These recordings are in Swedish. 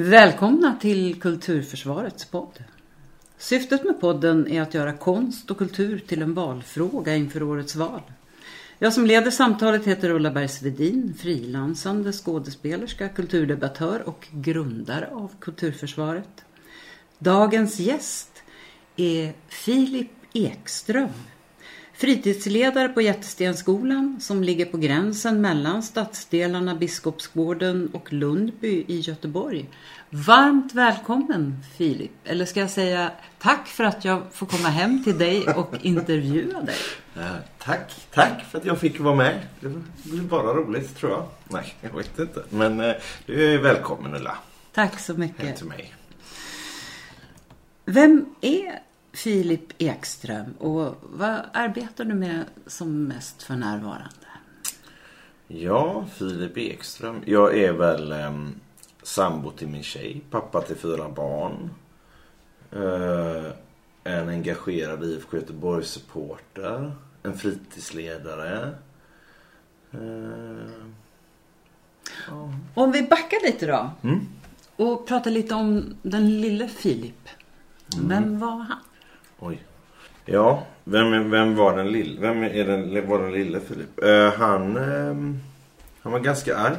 Välkomna till Kulturförsvarets podd. Syftet med podden är att göra konst och kultur till en valfråga inför årets val. Jag som leder samtalet heter Ulla Bergsvedin, frilansande skådespelerska, kulturdebattör och grundare av Kulturförsvaret. Dagens gäst är Filip Ekström. Fritidsledare på Jättestensskolan som ligger på gränsen mellan stadsdelarna Biskopsgården och Lundby i Göteborg. Varmt välkommen Filip, eller ska jag säga tack för att jag får komma hem till dig och intervjua dig. Eh, tack, tack för att jag fick vara med. Det blir bara roligt tror jag. Nej, jag vet inte. Men eh, du är välkommen Ulla. Tack så Hem mycket. till mig. Vem är Filip Ekström och vad arbetar du med som mest för närvarande? Ja, Filip Ekström. Jag är väl eh, sambo till min tjej, pappa till fyra barn. Eh, en engagerad IFK Göteborg-supporter. En fritidsledare. Eh, ja. Om vi backar lite då Mm. och pratar lite om den lille Filip. Vem var han? Oj. Ja, vem, vem var den lille? Vem är den, var den lille Filip? Eh, han, ehm, han var ganska arg.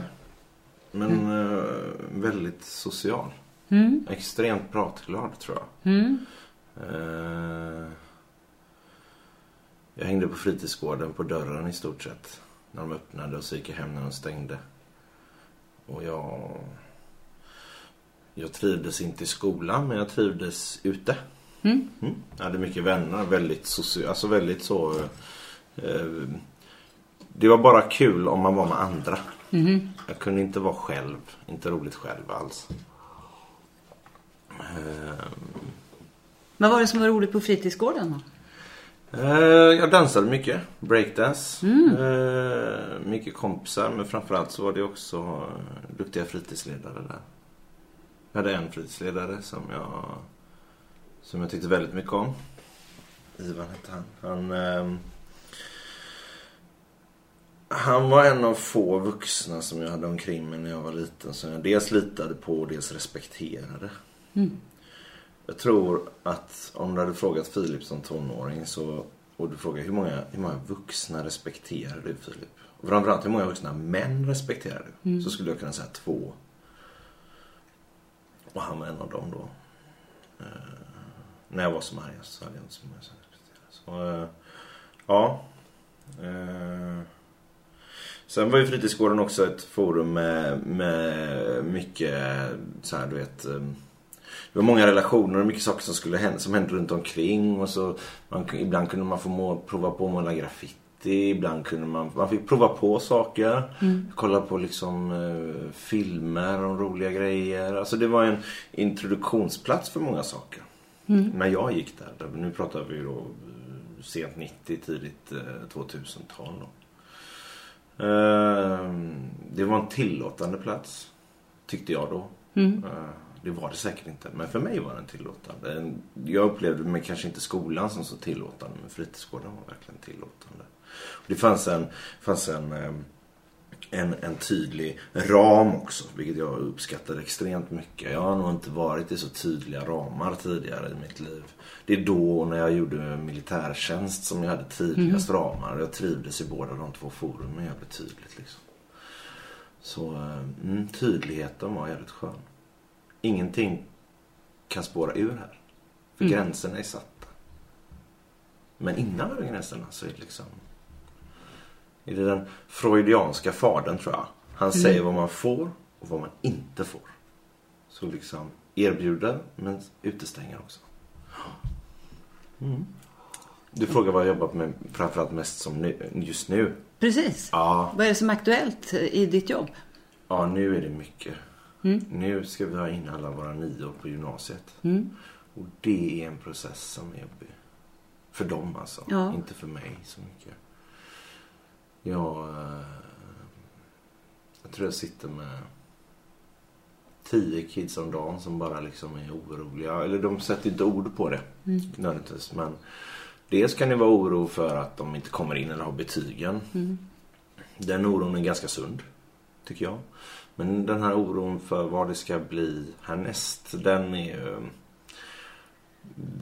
Men eh, väldigt social. Mm. Extremt pratglad tror jag. Mm. Eh, jag hängde på fritidsgården på dörren i stort sett. När de öppnade och så gick jag hem när de stängde. Och jag... Jag trivdes inte i skolan men jag trivdes ute. Mm. Mm. Jag hade mycket vänner, väldigt social, alltså väldigt så... Eh, det var bara kul om man var med andra. Mhm. Jag kunde inte vara själv, inte roligt själv alls. Eh, Vad var det som var roligt på fritidsgården då? Eh, jag dansade mycket. Breakdance. Eh, mycket kompisar. Men framförallt så var det också duktiga fritidsledare där. Jag hade en fritidsledare som jag, som jag tyckte väldigt mycket om. Ivan hette han. Han, ehm, han var en av få vuxna som jag hade omkring mig när jag var liten. Som jag dels litade på och dels respekterade. Jag tror att om du hade frågat Filip som tonåring så, och du frågar hur många, hur många vuxna respekterar du Filip? Och framförallt hur många vuxna män respekterar du? Så skulle jag kunna säga två. Och han var en av dem då. Eh, när jag var som argast så hade jag inte så många. Så, eh, ja. Eh, Sen var ju fritidsgården också ett forum med, med mycket så här, du vet eh, det var många relationer och mycket saker som skulle hända, som hände runt omkring och så man, ibland kunde man få må, prova på att måla graffiti, ibland kunde man, man fick prova på saker. Kolla på liksom eh, filmer om roliga grejer. Alltså det var en introduktionsplats för många saker. När jag gick där, nu pratar vi då eh, sent 90, tidigt eh, 2000-tal då. Eh, det var en tillåtande plats, tyckte jag då. Eh, Det var det säkert inte, men för mig var den tillåtande. Jag upplevde mig kanske inte skolan som så tillåtande, men fritidsgården var verkligen tillåtande. Det fanns en, fanns en, eh, en, en tydlig ram också, vilket jag uppskattade extremt mycket. Jag har nog inte varit i så tydliga ramar tidigare i mitt liv. Det är då när jag gjorde militärtjänst som jag hade tydligast ramar. Jag trivdes i båda de två forumen jävligt tydligt liksom. Så eh, mm, tydligheten var jävligt skön. Ingenting kan spåra ur här. För gränserna är satta. Men innan över gränserna så är det liksom... Är det den freudianska fadern tror jag. Han säger vad man får och vad man inte får. Så liksom erbjuder men utestänger också. Mm. Du frågar vad jag jobbar med framförallt mest som nu, just nu. Precis. Ja, Vad är det som är aktuellt i ditt jobb? Ja, nu är det mycket. Nu ska vi ha in alla våra nior på gymnasiet. Och det är en process som är jobbig. För dem alltså. Ja. Inte för mig så mycket. Jag, eh, jag tror jag sitter med tio kids om dagen som bara liksom är oroliga. Eller de sätter inte ord på det nödvändigtvis. Men dels kan det vara oro för att de inte kommer in eller har betygen. Den oron är ganska sund, tycker jag. Men den här oron för vad det ska bli härnäst, den är ju...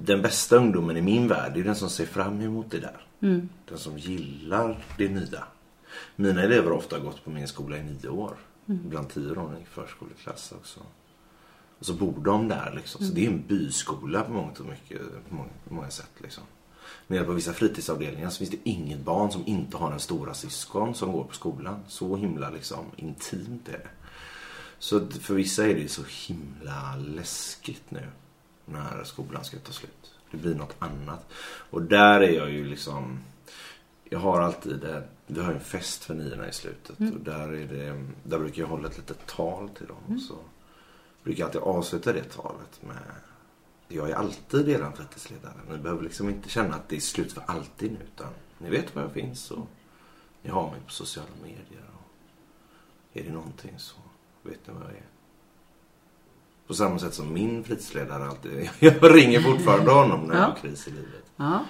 Den bästa ungdomen i min värld är den som ser fram emot det där. Mm. Den som gillar det nya. Mina elever har ofta gått på min skola i nio år. Ibland tio år i förskoleklass också. Och så bor de där liksom. Så det är en byskola på mångt och mycket, på många, på många sätt liksom. Nere på vissa fritidsavdelningar så finns det inget barn som inte har en stora syskon som går på skolan. Så himla liksom intimt är det. Så för vissa är det så himla läskigt nu när skolan ska ta slut. Det blir något annat. Och där är jag ju liksom... Jag har alltid det. Vi har en fest för niorna i slutet. Och där, är det, där brukar jag hålla ett litet tal till dem. Och så brukar jag alltid avsluta det talet med jag är alltid eran fritidsledare. Ni behöver liksom inte känna att det är slut för alltid nu. Utan ni vet var jag finns och ni har mig på sociala medier. Och är det någonting så vet ni vad jag är. På samma sätt som min fritidsledare alltid. Jag ringer fortfarande honom när jag Ja. har kris i livet. Ja.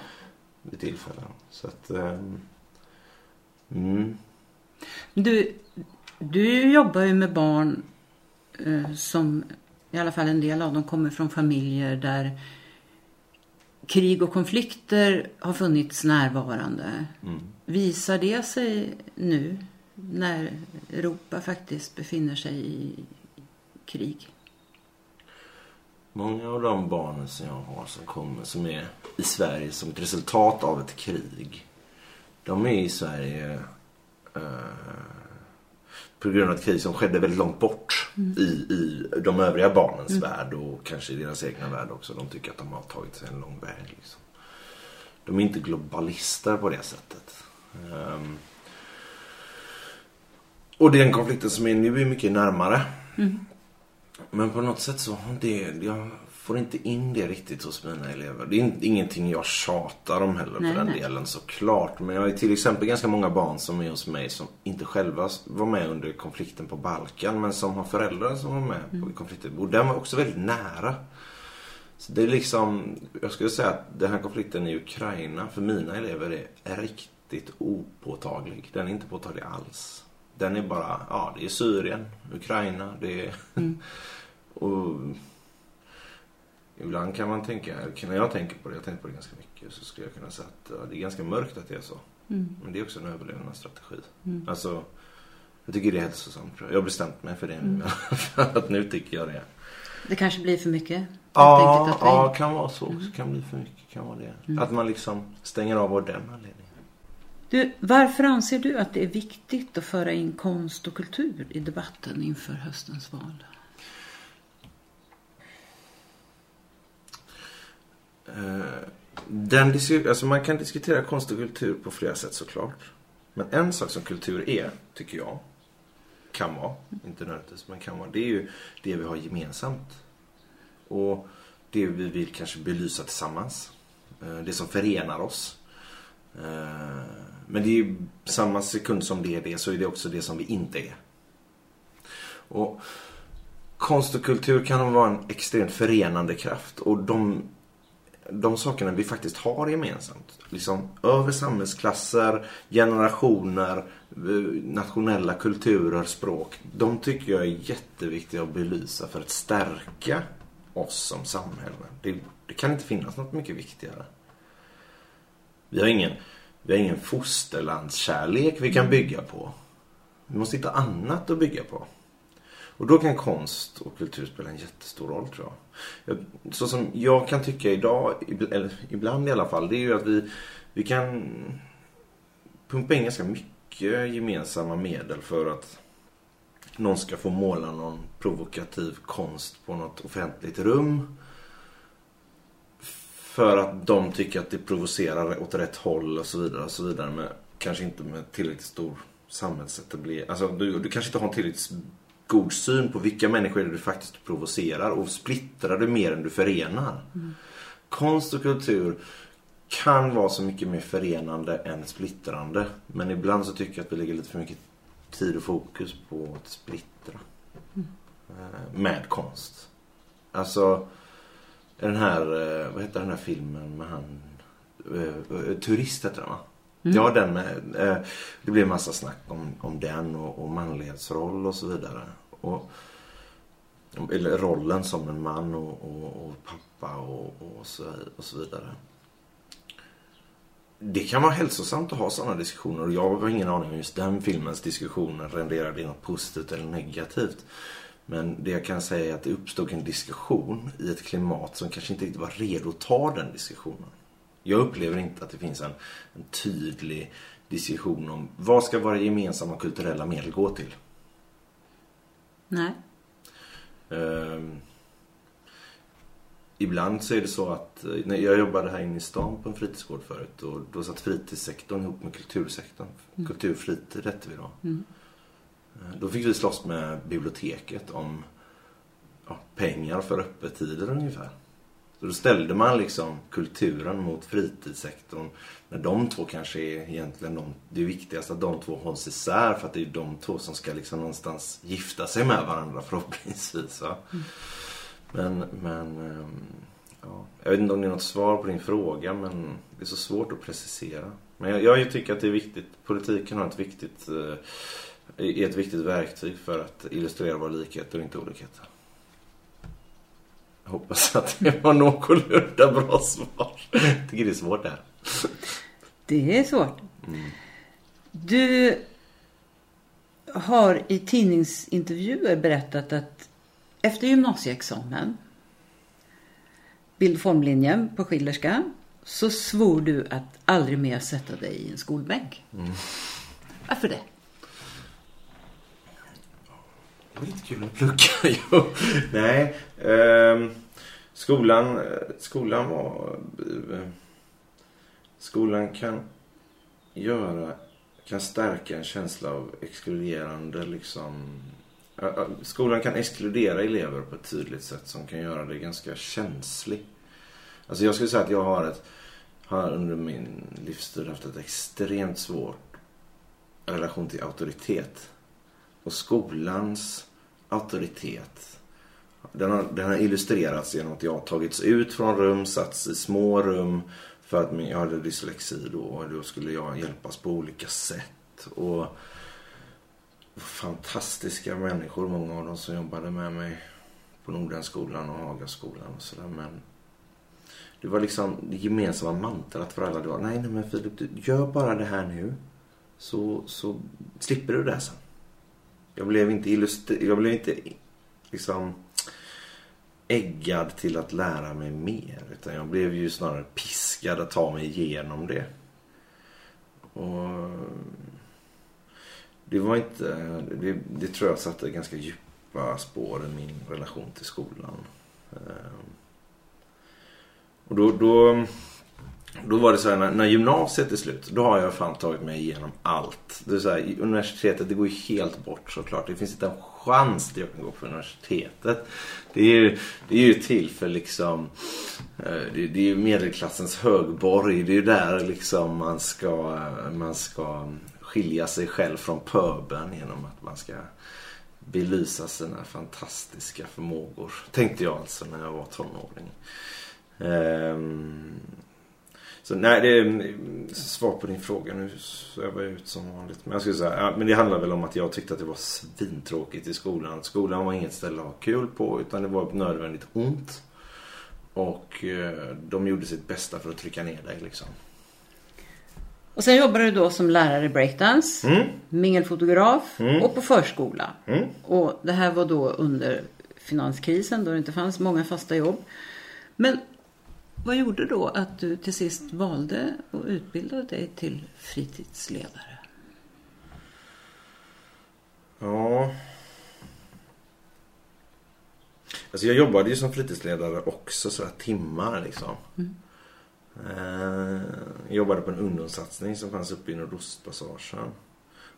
Vid tillfällen. Så att... ehm, mm. Du, du jobbar ju med barn eh, som i alla fall en del av dem kommer från familjer där krig och konflikter har funnits närvarande. Mm. Visar det sig nu när Europa faktiskt befinner sig i krig? Många av de barnen som jag har som kommer, som är i Sverige som ett resultat av ett krig. De är i Sverige eh, på grund av ett krig som skedde väldigt långt bort i, i de övriga barnens värld och kanske i deras egna värld också. De tycker att de har tagit sig en lång väg. Liksom. De är inte globalister på det sättet. Ehm, och den konflikten som är nu är mycket närmare. Men på något sätt så har det, jag får inte in det riktigt hos mina elever. Det är in- ingenting jag tjatar om heller Nej, för den nej. delen såklart. Men jag har till exempel ganska många barn som är hos mig som inte själva var med under konflikten på Balkan. Men som har föräldrar som var med Mm. på konflikten. Och den var också väldigt nära. Så det är liksom, jag skulle säga att den här konflikten i Ukraina för mina elever är, är riktigt opåtaglig. Den är inte påtaglig alls. Den är bara, ja det är Syrien, Ukraina, det är... och ibland kan man tänka, när jag tänker på det, jag tänker på det ganska mycket, så skulle jag kunna säga att ja, det är ganska mörkt att det är så. Men det är också en överlevnadsstrategi. Alltså, jag tycker det är hälsosamt. Jag har bestämt mig för det nu. att nu tycker jag det. Det kanske blir för mycket? Ja, ja, kan vara så. Kan bli för mycket, kan vara det. Att man liksom stänger av av den anledningen. Du, varför anser du att det är viktigt att föra in konst och kultur i debatten inför höstens val? Eh, den alltså man kan diskutera konst och kultur på flera sätt såklart. Men en sak som kultur är, tycker jag, kan vara, inte nödvändigtvis, men kan vara, det är ju det vi har gemensamt. Och det vi vill kanske belysa tillsammans. Eh, det som förenar oss. Eh, men det är ju samma sekund som det är det, så är det också det som vi inte är. Och konst och kultur kan vara en extremt förenande kraft. Och de de sakerna vi faktiskt har gemensamt. Liksom över samhällsklasser, generationer, eh, nationella kulturer, språk. De tycker jag är jätteviktiga att belysa för att stärka oss som samhälle. Det, det kan inte finnas något mycket viktigare. Vi har ingen, vi har ingen fosterlandskärlek vi kan bygga på. Vi måste hitta annat att bygga på. Och då kan konst och kultur spela en jättestor roll tror jag. Så som jag kan tycka idag, eller ibland i alla fall, det är ju att vi, vi kan pumpa in ganska mycket gemensamma medel för att någon ska få måla någon provokativ konst på något offentligt rum. För att de tycker att det provocerar åt rätt håll och så vidare. Och så vidare men kanske inte med tillräckligt stor samhällsetablering. Alltså du, du kanske inte har en tillräckligt god syn på vilka människor du faktiskt provocerar och splittrar du mer än du förenar. Konst och kultur kan vara så mycket mer förenande än splittrande. Men ibland så tycker jag att vi lägger lite för mycket tid och fokus på att splittra. Eh, Med konst. Alltså den här, eh, vad heter den här filmen med han, eh, eh, Turist heter den va? Ja, den med, det blev massa snack om, om den och, och manlighetsroll och så vidare. Och, eller rollen som en man och, och, och pappa och, och, så, och så vidare. Det kan vara hälsosamt att ha sådana diskussioner och jag har ingen aning om just den filmens diskussioner renderade i något positivt eller negativt. Men det jag kan säga är att det uppstod en diskussion i ett klimat som kanske inte riktigt var redo att ta den diskussionen. Jag upplever inte att det finns en, en tydlig diskussion om vad ska våra gemensamma kulturella medel gå till. Nej. Um, ibland så är det så att, när jag jobbade här inne i stan på en fritidsgård förut och då satt fritidssektorn ihop med kultursektorn. Mm. Kulturfritid hette vi då. Mm. Då fick vi slåss med biblioteket om ja, pengar för öppettider ungefär. Så då ställde man liksom kulturen mot fritidssektorn. När de två kanske är egentligen de, det viktigaste att de två hålls isär för att det är de två som ska liksom någonstans gifta sig med varandra förhoppningsvis. Va? Mm. Men, men ehm, ja, jag vet inte om det är något svar på din fråga men det är så svårt att precisera. Men jag, jag tycker att det är viktigt, politiken har ett viktigt, eh, är ett viktigt verktyg för att illustrera våra likheter och inte olikheter. Jag hoppas att det var någorlunda bra svar. Jag tycker det är svårt det här. Det är svårt. Mm. Du har i tidningsintervjuer berättat att efter gymnasieexamen bildformlinjen på Schillerska så svor du att aldrig mer sätta dig i en skolbänk. Mm. Varför det? Det var lite kul att plugga. Nej. Ehm, eh, skolan, skolan var... Eh, skolan kan göra... Kan stärka en känsla av exkluderande liksom... Skolan kan exkludera elever på ett tydligt sätt som kan göra det ganska känslig. Alltså jag skulle säga att jag har ett har under min livstid haft ett extremt svårt relation till auktoritet. Och skolans auktoritet. Den har, den har illustrerats genom att jag har tagits ut från rum, satts i små rum för att jag hade dyslexi då och då skulle jag hjälpas på olika sätt. Och fantastiska människor, många av dem som jobbade med mig på Nordenskolan och Hagaskolan och sådär. Men det var liksom det gemensamma mantrat för alla. Då. Nej, nej men Filip, du gör bara det här nu. Så, så slipper du det sen. Jag blev inte illustrerad. Jag blev inte liksom äggad till att lära mig mer. Utan jag blev ju snarare piskad att ta mig igenom det. Och det var inte... Det, det tror jag satte ganska djupa spår i min relation till skolan. Ehm, och då, då då var det så här, när, när gymnasiet är slut, då har jag fan tagit mig igenom allt. Det är så här, universitetet, det går ju helt bort såklart. Det finns inte en chans att jag kan gå på universitetet. Det är ju, det är ju till för liksom, eh, det, det är ju medelklassens högborg. Det är ju där liksom man ska, man ska skilja sig själv från pöben genom att man ska belysa sina fantastiska förmågor. Tänkte jag alltså när jag var tonåring. Um, så nej, det är svar på din fråga. Nu svävar jag ut som vanligt. Men jag skulle säga, ja, men det handlar väl om att jag tyckte att det var svintråkigt i skolan. Skolan var inget ställe att ha kul på utan det var nödvändigt ont. Och eh, de gjorde sitt bästa för att trycka ner dig liksom. Och sen jobbade du då som lärare i breakdance, mm. mingelfotograf mm. och på förskola. Mm. Och det här var då under finanskrisen då det inte fanns många fasta jobb. Men vad gjorde då att du till sist valde att utbilda dig till fritidsledare? Ja... Alltså jag jobbade ju som fritidsledare också sådär timmar liksom. Mm. Eh, jag jobbade på en ungdomssatsning som fanns uppe i Nordostpassagen.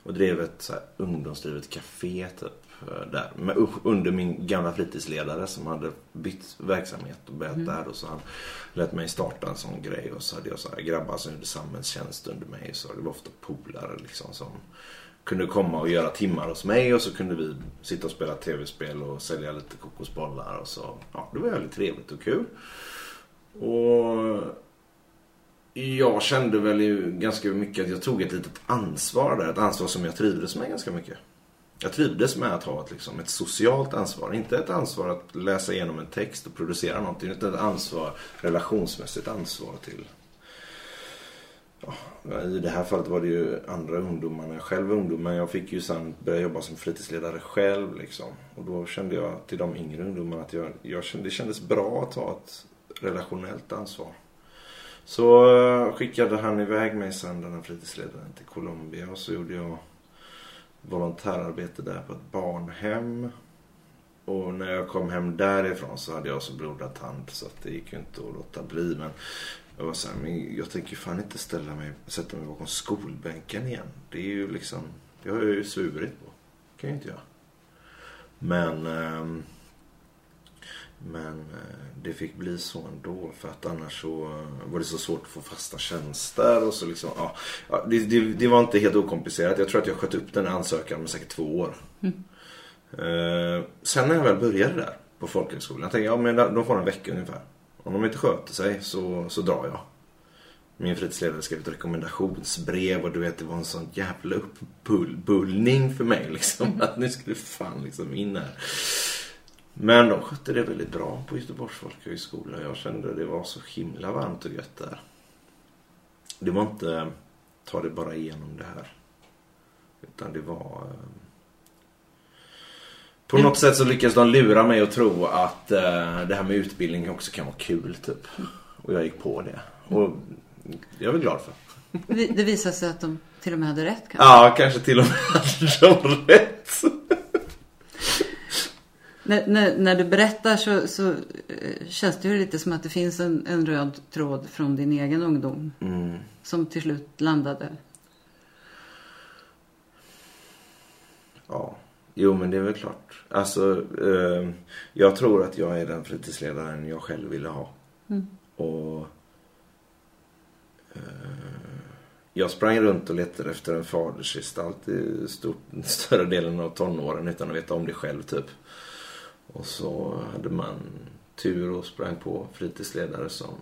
Och drev ett så här, ungdomsdrivet café typ. Eh, där. Med, under min gamla fritidsledare som hade bytt verksamhet och börjat mm. där. Och så han lät mig starta en sån grej. Och så hade jag så här, grabbar som gjorde samhällstjänst under mig. Så det var ofta polare liksom som kunde komma och göra timmar hos mig. Och så kunde vi sitta och spela tv-spel och sälja lite kokosbollar. Och så, ja, det var väldigt trevligt och kul. Och jag kände väl ganska mycket att jag tog ett litet ansvar där. Ett ansvar som jag trivdes med ganska mycket jag trivdes med att ha ett, liksom, ett socialt ansvar. Inte ett ansvar att läsa igenom en text och producera någonting. Utan ett ansvar, relationsmässigt ansvar till Ja, I det här fallet var det ju andra ungdomar när jag själv var ungdom. Men jag fick ju sen börja jobba som fritidsledare själv. Liksom. Och då kände jag till de yngre ungdomarna att jag, jag kände, det kändes bra att ta ett relationellt ansvar. Så eh, skickade han iväg mig sen, den här fritidsledaren, till Colombia. Och så gjorde jag volontärarbete där på ett barnhem. Och när jag kom hem därifrån så hade jag så blodad tand så att det gick ju inte att låta bli. Men jag var så här, men jag tänker fan inte ställa mig, sätta mig bakom skolbänken igen. Det är ju liksom, det har jag ju svurit på. Det kan ju inte jag. Men, eh, men eh, det fick bli så ändå. För att annars så var det så svårt att få fasta tjänster. Och så liksom, ja, det, det, det var inte helt okomplicerat. Jag tror att jag sköt upp den ansökan med säkert två år. Mm. Eh, sen när jag väl började där på folkhögskolan. Jag tänkte, ja men de får en vecka ungefär. Om de inte sköter sig så, så drar jag. Min fritidsledare skrev ett rekommendationsbrev och du vet det var en sån jävla uppbullning för mig liksom. Mm. Att nu skulle fan liksom in här. Men de skötte det väldigt bra på Göteborgs folkhögskola. Jag kände det var så himla varmt och gött där. Det var inte ta det bara igenom det här. Utan det var eh, på något sätt så lyckades de lura mig att tro att uh, det här med utbildning också kan vara kul typ. Och jag gick på det. Och jag är väl glad för. Det visade sig att de till och med hade rätt kanske? Ja, kanske till och med hade de rätt. När, när, när, du berättar så, så uh, känns det ju lite som att det finns en, en röd tråd från din egen ungdom. Mm. Som till slut landade. Ja. Jo men det är väl klart. Alltså eh, jag tror att jag är den fritidsledaren jag själv ville ha. Mm. Och eh, jag sprang runt och letade efter en fadersgestalt i stort, större delen av tonåren utan att veta om det själv typ. Och så hade man tur och sprang på fritidsledare som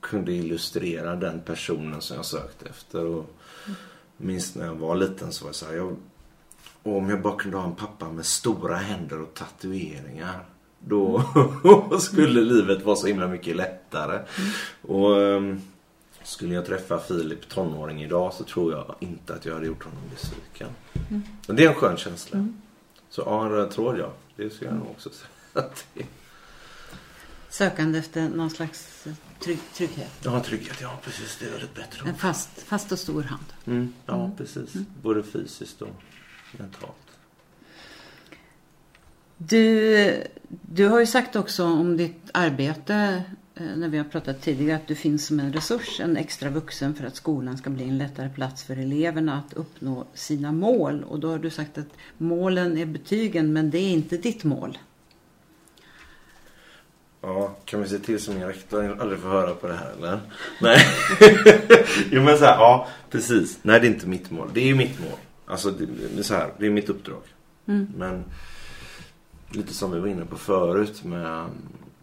kunde illustrera den personen som jag sökte efter. Och mm. minst när jag var liten så var jag så här, jag om jag bara kunde ha en pappa med stora händer och tatueringar. Då skulle livet vara så himla mycket lättare. Mm. Och um, skulle jag träffa Filip tonåring idag så tror jag inte att jag hade gjort honom besviken. Mm. Men det är en skön känsla. Mm. Så ja, en röd tråd ja. Det ska jag nog också säga. Sökande efter någon slags trygg, trygghet. Ja, trygghet. Ja, precis. Det är väldigt bättre. En fast, fast och stor hand. Mm, ja, mm. precis. Mm. Både fysiskt och mentalt. Du, du har ju sagt också om ditt arbete när vi har pratat tidigare att du finns som en resurs, en extra vuxen för att skolan ska bli en lättare plats för eleverna att uppnå sina mål. Och då har du sagt att målen är betygen men det är inte ditt mål. Ja, kan vi se till som min rektor aldrig får höra på det här eller? Nej. jo men så här, ja precis. Nej det är inte mitt mål. Det är ju mitt mål. Alltså det, är så här, det är mitt uppdrag. Mm. Men lite som vi var inne på förut med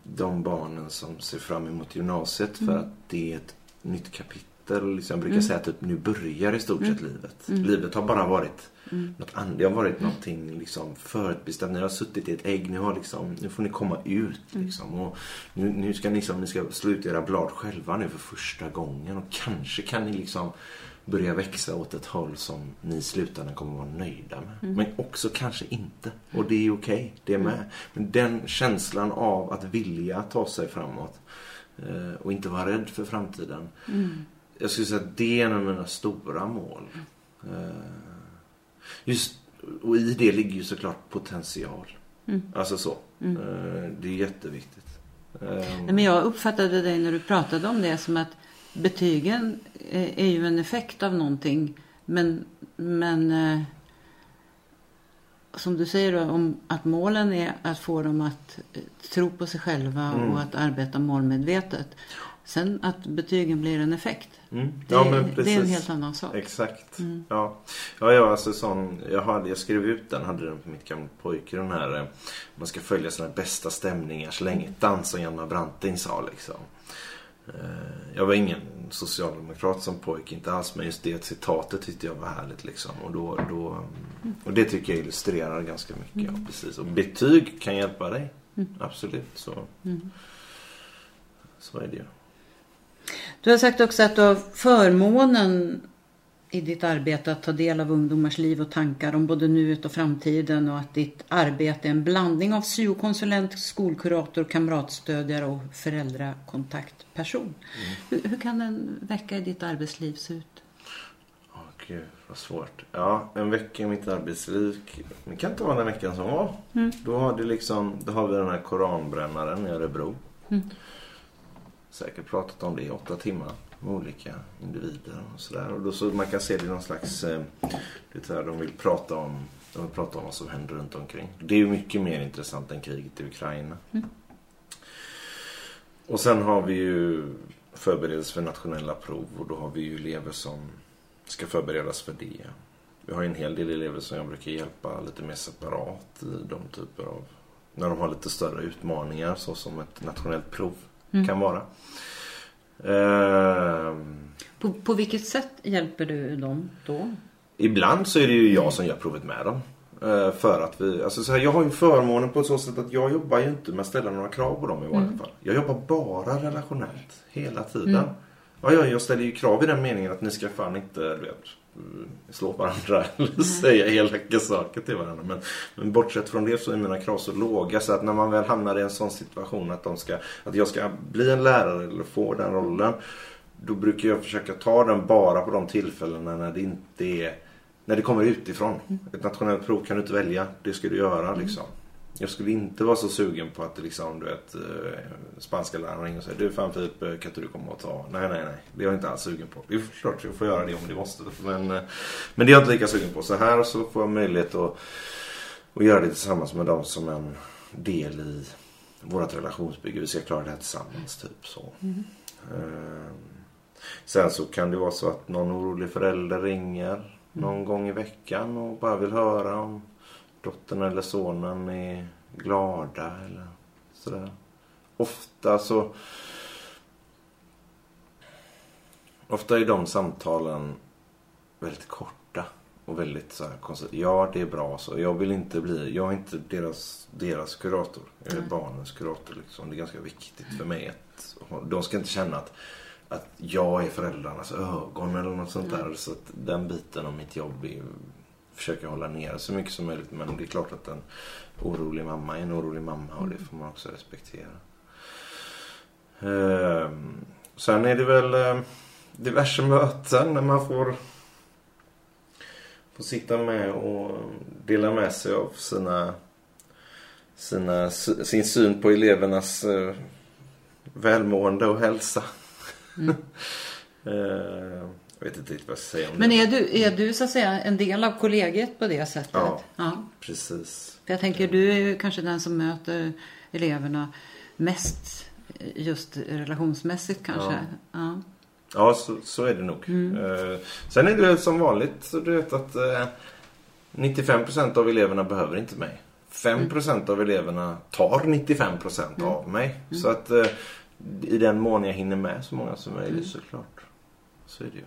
de barnen som ser fram emot gymnasiet för mm. att det är ett nytt kapitel. Liksom, jag brukar mm. säga att typ, nu börjar i stort sett mm. livet. Livet har bara varit mm. något annat. Det har varit någonting liksom förutbestämt. Ni har suttit i ett ägg. Ni har liksom, nu får ni komma ut. Liksom, och nu, nu ska ni, liksom, ni ska slå ut era blad själva nu för första gången. Och kanske kan ni liksom börja växa åt ett håll som ni i slutändan kommer vara nöjda med. Mm. Men också kanske inte. Och det är okej, okay, det är med. Mm. Men den känslan av att vilja ta sig framåt eh, och inte vara rädd för framtiden. Mm. Jag skulle säga att det är en av mina stora mål. Eh, just, och i det ligger ju såklart potential. Mm. Alltså så. Mm. Eh, det är jätteviktigt. Men jag uppfattade dig när du pratade om det som att betygen är ju en effekt av någonting. Men, men eh, som du säger då, om att målen är att få dem att eh, tro på sig själva mm. och att arbeta målmedvetet. Sen att betygen blir en effekt. Mm. Ja, det, det, är en helt annan sak. Exakt. Mm. Ja. Ja, jag, alltså, sån, jag, hade, jag skrev ut den, hade den på mitt gamla pojke. Den här, man ska följa sina bästa stämningar så länge. Dans som Hjalmar Branting sa liksom. Eh, jag var ingen socialdemokrat som pojk, inte alls. Men just det citatet tyckte jag var härligt liksom. Och, då, då, och det tycker jag illustrerar ganska mycket. Ja, precis. Och betyg kan hjälpa dig. Absolut. Så, så är det ju. Du har sagt också att du har förmånen i ditt arbete att ta del av ungdomars liv och tankar om både nuet och framtiden och att ditt arbete är en blandning av syokonsulent, skolkurator, kamratstödjare och föräldrakontaktperson. Hur, hur kan en vecka i ditt arbetsliv se ut? Åh gud, vad svårt. Ja, en vecka i mitt arbetsliv. Det kan inte vara den veckan som var. Då, har det liksom, då har vi den här koranbrännaren i Örebro. Säkert pratat om det i åtta timmar med olika individer och sådär. Och då så man kan se det i någon slags... Eh, det här, de vill prata om de vill prata om vad som händer runt omkring. Det är ju mycket mer intressant än kriget i Ukraina. Och sen har vi ju förberedelse för nationella prov och då har vi ju elever som ska förberedas för det. Vi har en hel del elever som jag brukar hjälpa lite mer separat i de typer av... När de har lite större utmaningar så som ett nationellt prov kan vara. Ehm, På, på vilket sätt hjälper du dem då? Ibland så är det ju jag som gör provet med dem. Eh, För att vi, alltså så här, jag har ju förmånen på så sätt att jag jobbar ju inte med att ställa några krav på dem i vanliga fall. Jag jobbar bara relationellt hela tiden. Ja, jag, jag ställer ju krav i den meningen att ni ska fan inte du vet, mm, slå varandra eller säga elaka saker till varandra. Men, men bortsett från det så är mina krav så låga så att när man väl hamnar i en sån situation att, de ska, att jag ska bli en lärare eller få den rollen. Då brukar jag försöka ta den bara på de tillfällena när det inte är när det kommer utifrån. Ett nationellt prov kan du inte välja. Det ska du göra liksom. Jag skulle inte vara så sugen på att liksom, du vet, eh, spanska läraren ringer och säger Du fan Filip, eh, kan inte du komma och ta? Nej, nej, nej. Det är jag inte alls sugen på. Det är klart jag får göra det om det måste. Men, eh, men det är jag inte lika sugen på. Så här så får jag möjlighet att, att göra det tillsammans med dem som en del i vårt relationsbygge. Vi ska klara det här tillsammans, typ så. Ehm, Sen så kan det vara så att någon orolig förälder ringer någon gång i veckan och bara vill höra om dottern eller sonen är glada eller sådär. Ofta så... Ofta är de samtalen väldigt korta och väldigt så här konstigt. Ja, det är bra så. Jag vill inte bli... Jag är inte deras, deras kurator. Jag är barnens kurator liksom. Det är ganska viktigt för mig att... De ska inte känna att att jag är föräldrarnas ögon eller något sånt där. Så att den biten av mitt jobb är försöka hålla ner så mycket som möjligt. Men det är klart att en orolig mamma är en orolig mamma och det får man också respektera. Ehm, sen är det väl eh, diverse möten när man får, får sitta med och dela med sig av sina, sina, sin syn på elevernas eh, välmående och hälsa. Eh, jag vet inte riktigt vad jag ska säga om Men det. är du, är du så att säga en del av kollegiet på det sättet? Ja. Precis. För jag tänker, du är ju kanske den som möter eleverna mest just relationsmässigt kanske. Ja. Ja, så, så är det nog. Eh, sen är det som vanligt du vet att eh, 95% av eleverna behöver inte mig. 5% av eleverna tar 95% av mig. Så att eh, i den mån jag hinner med så många som möjligt såklart. Så är det ju.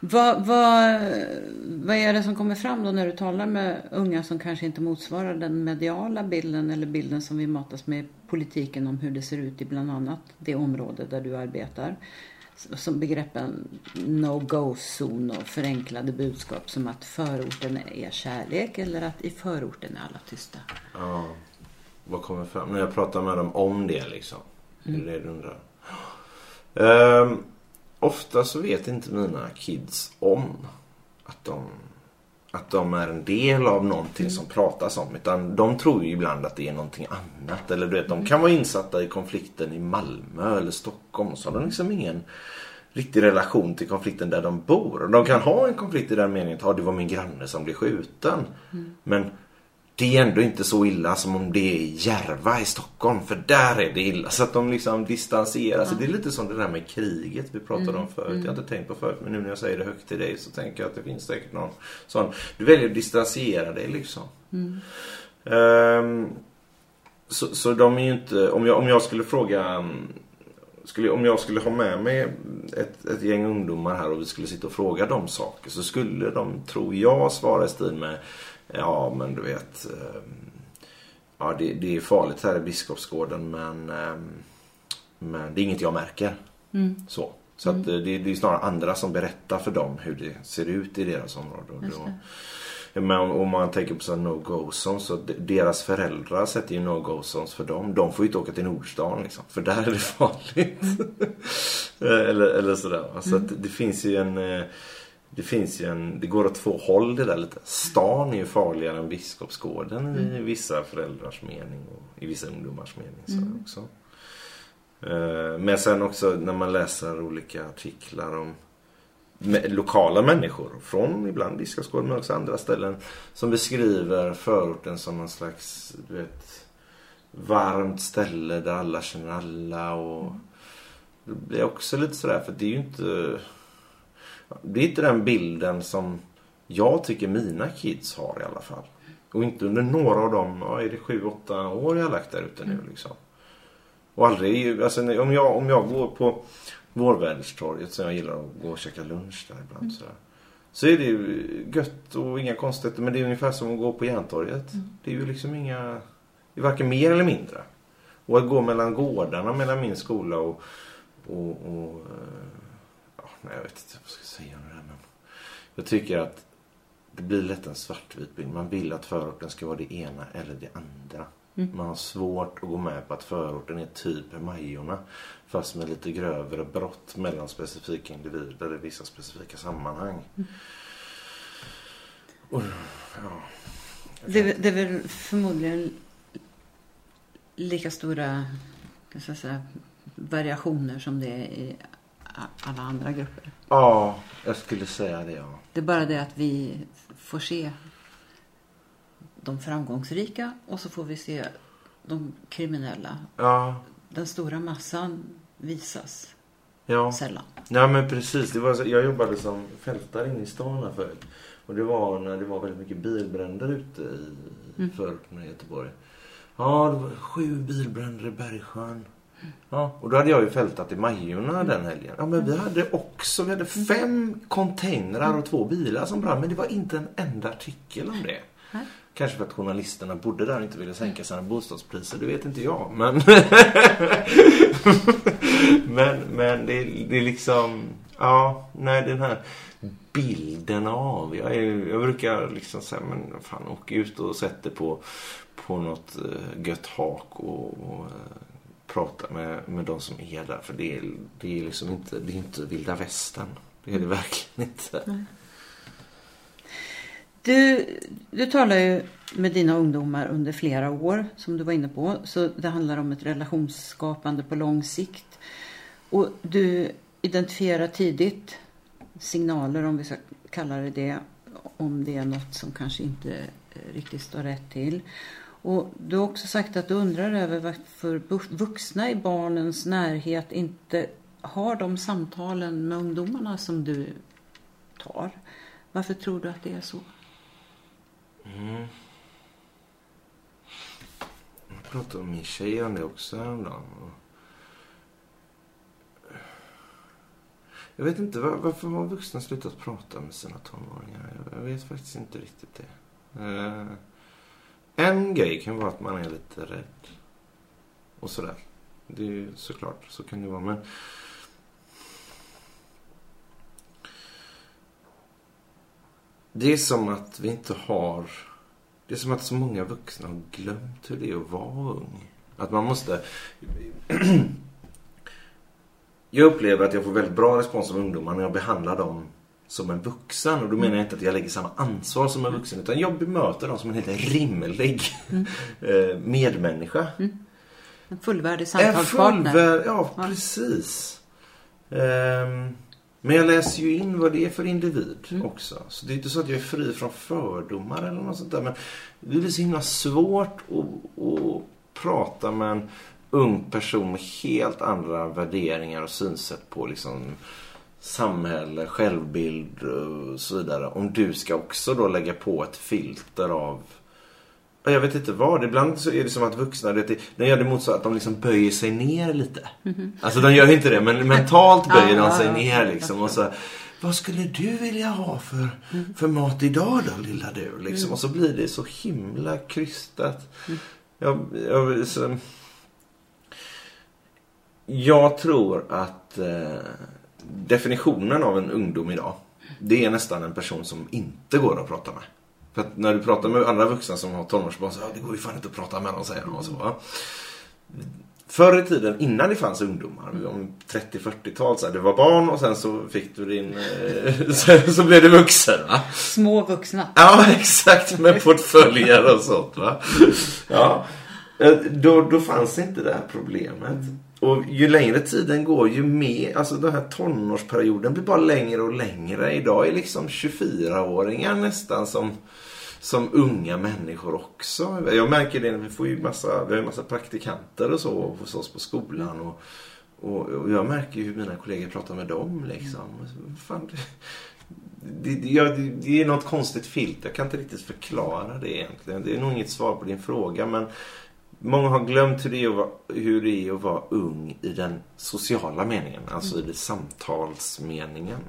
Vad, vad, vad är det som kommer fram då när du talar med unga som kanske inte motsvarar den mediala bilden eller bilden som vi matas med i politiken om hur det ser ut i bland annat det område där du arbetar? Som begreppen no-go-zon och förenklade budskap som att förorten är kärlek eller att i förorten är alla tysta. Ja. Vad kommer fram? När jag pratar med dem om det liksom. Är det det du undrar? Ehm, ofta så vet inte mina kids om att de, att de är en del av någonting som pratas om. Utan de tror ju ibland att det är någonting annat. Eller du vet, de kan vara insatta i konflikten i Malmö eller Stockholm. Så har de liksom ingen riktig relation till konflikten där de bor. De kan ha en konflikt i den meningen att ah, det var min granne som blev skjuten. Men det är ändå inte så illa som om det är Järva i Stockholm. För där är det illa. Så att de liksom distanserar sig. Det är lite som det där med kriget vi pratade om förut. Jag har inte tänkt på förut. Men nu när jag säger det högt till dig så tänker jag att det finns säkert någon sån. Du väljer att distansera dig liksom. Ehm, så, så de är ju inte... Om jag, om jag skulle fråga... mm, skulle, om jag skulle ha med mig ett, ett gäng ungdomar här och vi skulle sitta och fråga dem saker så skulle de, tror jag, svara i stil med Ja men du vet eh, Ja det, det är farligt här i Biskopsgården men eh, Men det är inget jag märker. Mm. Så. Så att det, det är snarare andra som berättar för dem hur det ser ut i deras område. Men om, man tänker på så här no-go zones så deras föräldrar sätter ju no-go zones för dem. De får ju inte åka till Nordstan liksom. För där är det farligt. eller, eller sådär. Så att det finns ju en... Det finns ju en... Det går åt två håll det där lite. Stan är ju farligare än Biskopsgården i vissa föräldrars mening och i vissa ungdomars mening. Så också. Eh, Men sen också när man läser olika artiklar om lokala människor från ibland Biskopsgården men också andra ställen som beskriver förorten som någon slags du vet, varmt ställe där alla känner alla och det blir också lite sådär för det är ju inte det är inte den bilden som jag tycker mina kids har i alla fall. Och inte under några av dem, ja, är det sju, åtta år jag har lagt där ute nu liksom. Och aldrig, alltså om jag, om jag går på Vårväderstorget som jag gillar att gå och käka lunch där ibland sådär. Så är det ju gött och inga konstigheter men det är ungefär som att gå på Järntorget. Det är ju liksom inga, det är varken mer eller mindre. Och att gå mellan gårdarna mellan min skola och, och, och nej, jag vet inte vad jag ska säga om det här men jag tycker att det blir lätt en svartvit bild. Man vill att förorten ska vara det ena eller det andra. Man har svårt att gå med på att förorten är typ Majorna. Fast med lite grövre brott mellan specifika individer i vissa specifika sammanhang. Och, ja. Det, det är väl förmodligen lika stora kan säga, variationer som det är i alla andra grupper. ja, jag skulle säga det ja. Det är bara det att vi får se de framgångsrika och så får vi se de kriminella. Ja, Den stora massan visas ja. sällan. Ja men precis. Det var så, jag jobbade som fältare inne i stan här förut. Och det var när det var väldigt mycket bilbränder ute i Mm. förorten i Göteborg. Ja, det var sju bilbränder i Bergsjön. Ja, och då hade jag ju fältat i Majorna den helgen. Ja, men vi hade också, vi hade fem containrar och två bilar som brann. Men det var inte en enda artikel om det. Nej. Kanske för att journalisterna bodde där och inte ville sänka sina bostadspriser, det vet inte jag. Men, men, men det, det är liksom, ja, nej den här bilden av, jag, är, jag brukar liksom säga, men fan åk ut och sätt dig på, på något uh, gött hak och, och eh, prata med, med de som är där. För det är, det är liksom inte, det är inte vilda västern. Det är det verkligen inte. Du, du talar ju med dina ungdomar under flera år som du var inne på. Så det handlar om ett relationsskapande på lång sikt. Och du identifierar tidigt signaler, om vi ska kalla det det, om det är något som kanske inte eh, riktigt står rätt till. Och du har också sagt att du undrar över varför vuxna i barnens närhet inte har de samtalen med ungdomarna som du tar. Varför tror du att det är så? Mm. Jag pratade med min tjej om det också häromdagen. Jag vet inte, var, varför har vuxna slutat prata med sina tonåringar? Jag, jag vet faktiskt inte riktigt det. Uh en grej kan vara att man är lite rädd. Och sådär. Det är ju såklart, så kan det vara. Men det är som att vi inte har... Det är som att så många vuxna har glömt hur det är att vara ung. Att man måste... jag upplever att jag får väldigt bra respons av ungdomar när jag behandlar dem som en vuxen. Och då menar jag inte att jag lägger samma ansvar som en vuxen. Utan jag bemöter dem som en helt rimlig eh, medmänniska. En fullvärdig En samtalspartner. fullvärd, ja, Ja. precis. Ehm, men jag läser ju in vad det är för individ Mm. också. Så det är inte så att jag är fri från fördomar eller något sånt där. Men det är så himla svårt att, att prata med en ung person med helt andra värderingar och synsätt på liksom samhälle, självbild och så vidare. Om du ska också då lägga på ett filter av Ja, Jag vet inte vad. Ibland så är det som att vuxna, det, de gör det motsatt, att de liksom böjer sig ner lite. Alltså de gör inte det, men mentalt böjer de sig ner liksom. Och så, vad skulle du vilja ha för, för mat idag då, lilla du? Liksom. Och så blir det så himla krystat. Jag, jag, så, jag tror att eh, definitionen av en ungdom idag, det är nästan en person som inte går att prata med. För att när du pratar med andra vuxna som har tonårsbarn så ja, det går ju fan inte att prata med dem, säger de och så. Va? Förr i tiden, innan det fanns ungdomar, om 30-40-tal, så här, det var barn och sen så fick du din... Eh, så, så blev du vuxen. Va? Små vuxna. Ja, exakt. Med portföljer och sånt. Va? Ja. Eh, Då, då fanns inte det här problemet. Och ju längre tiden går ju mer, alltså den här tonårsperioden blir bara längre och längre. Idag är liksom 24-åringar nästan som, som unga människor också. Jag märker det, vi får ju massa, vi har ju massa praktikanter och så hos oss på skolan. Och, och, och jag märker ju hur mina kollegor pratar med dem liksom. Fan, det, det, ja, det, det är något konstigt filt. Jag kan inte riktigt förklara det egentligen. Det är nog inget svar på din fråga men Många har glömt hur det, är att vara, hur det är att vara ung i den sociala meningen. Alltså i det samtalsmeningen.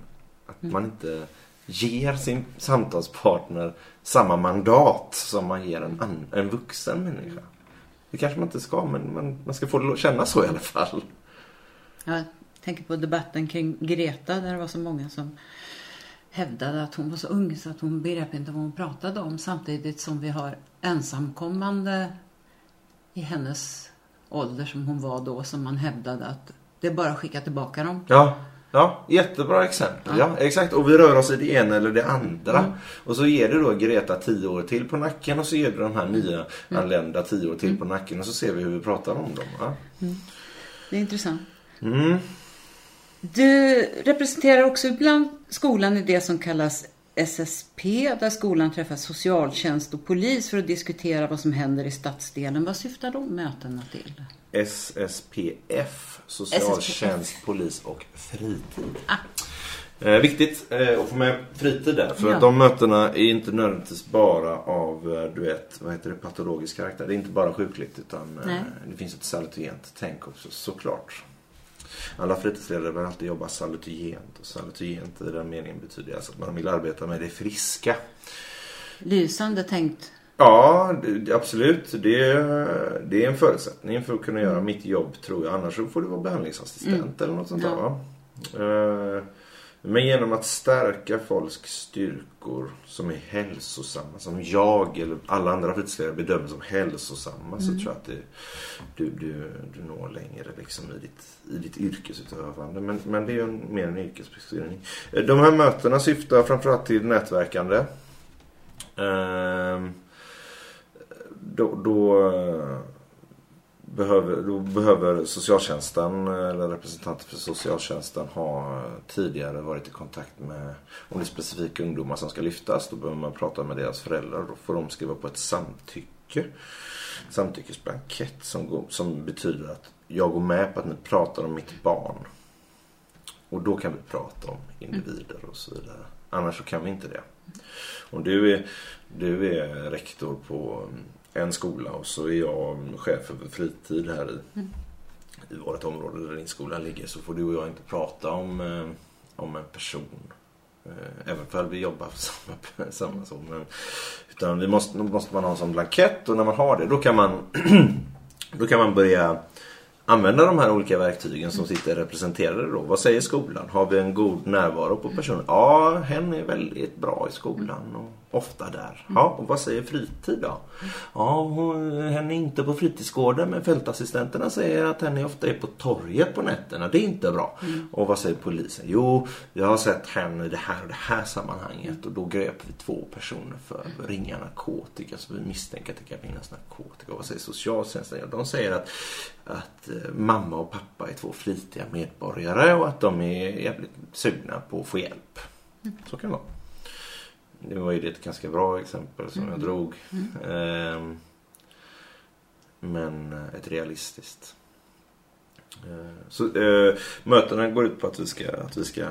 Att man inte ger sin samtalspartner samma mandat som man ger en, an, en vuxen människa. Det kanske man inte ska men man, man ska få känna så i alla fall. Jag tänker på debatten kring Greta där det var så många som hävdade att hon var så ung så att hon begrep inte vad hon pratade om samtidigt som vi har ensamkommande i hennes ålder som hon var då som man hävdade att det är bara att skicka tillbaka dem. Ja, ja jättebra exempel. Ja. exakt. Och vi rör oss i det ena eller det andra. Och så ger du då Greta tio år till på nacken och så ger du de här nya anlända tio år till på nacken och så ser vi hur vi pratar om dem. Ja. Det är intressant. Mm. Du representerar också ibland skolan i det som kallas SSP, där skolan träffar socialtjänst och polis för att diskutera vad som händer i stadsdelen. Vad syftar de mötena till? SSPF, Socialtjänst, Polis och Fritid. Ah. Eh, viktigt eh, att få med fritid där. För Ja. att de mötena är inte nödvändigtvis bara av, eh, du vet, vad heter det, patologisk karaktär. Det är inte bara sjukligt utan eh, det finns ett salutogent tänk också, såklart. Alla fritidsledare vill alltid jobba salutogent. Och salutogent i den meningen betyder alltså att man vill arbeta med det friska. Lysande tänkt. Ja, absolut. Det, det är en förutsättning för att kunna göra mitt jobb tror jag. Annars får du vara behandlingsassistent eller något sånt där Ja. va. Men genom att stärka folks styrkor som är hälsosamma, som jag eller alla andra fritidsledare bedömer som hälsosamma så tror jag att det, du, du, du når längre liksom i, ditt, i ditt yrkesutövande. Men, men det är ju en, mer en yrkesbeskrivning. De här mötena syftar framförallt till nätverkande. Ehm, då, då, behöver, då behöver socialtjänsten eller representanter för socialtjänsten ha tidigare varit i kontakt med om det är specifika ungdomar som ska lyftas. Då behöver man prata med deras föräldrar. och Då får de skriva på ett samtycke. Samtyckesblankett som, går, som betyder att jag går med på att ni pratar om mitt barn. Och då kan vi prata om individer och så vidare. Annars så kan vi inte det. Om du är, du är rektor på en skola och så är jag chef över fritid här i, i vårt område där din skola ligger så får du och jag inte prata om, eh, om en person. Eh, Även för vi jobbar på samma, samma så. Men, utan vi måste, då måste man ha en sån blankett och när man har det då kan man, då kan man börja använda de här olika verktygen som sitter representerade då. Vad säger skolan? Har vi en god närvaro på personen? Ja, hen är väldigt bra i skolan och ofta där. Ja, och vad säger fritid då? Ja, hon, hen är inte på fritidsgården men fältassistenterna säger att hen är ofta är på torget på nätterna. Det är inte bra. Och vad säger polisen? Jo, jag har sett henne i det här och det här sammanhanget och då grep vi två personer för att ringa narkotika så vi misstänker att det kan finnas narkotika. Och vad säger socialtjänsten? Ja, de säger att, att eh, mamma och pappa är två flitiga medborgare och att de är jävligt sugna på att få hjälp. Så kan det vara. Nu var ju det ett ganska bra exempel som jag drog. Ehm, men eh, ett realistiskt. Eh, Så eh, mötena går ut på att vi ska, att vi ska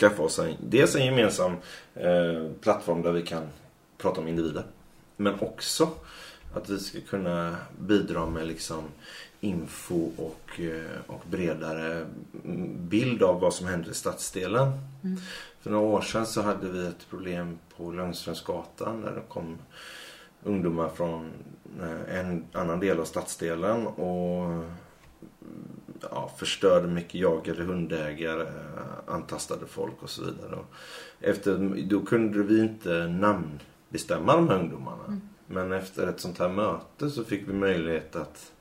skaffa oss en, dels en gemensam plattform där vi kan prata om individer. Men också Att vi ska kunna bidra med liksom info och, eh, och bredare bild av vad som händer i stadsdelen. Mm. För några år sedan så hade vi ett problem på Långströmsgatan där det kom ungdomar från eh, en annan del av stadsdelen och ja, förstörde mycket, jagade hundägare, antastade folk och så vidare. Och efter, då kunde vi inte namnbestämma de här ungdomarna. Mm. Men efter ett sånt här möte så fick vi möjlighet att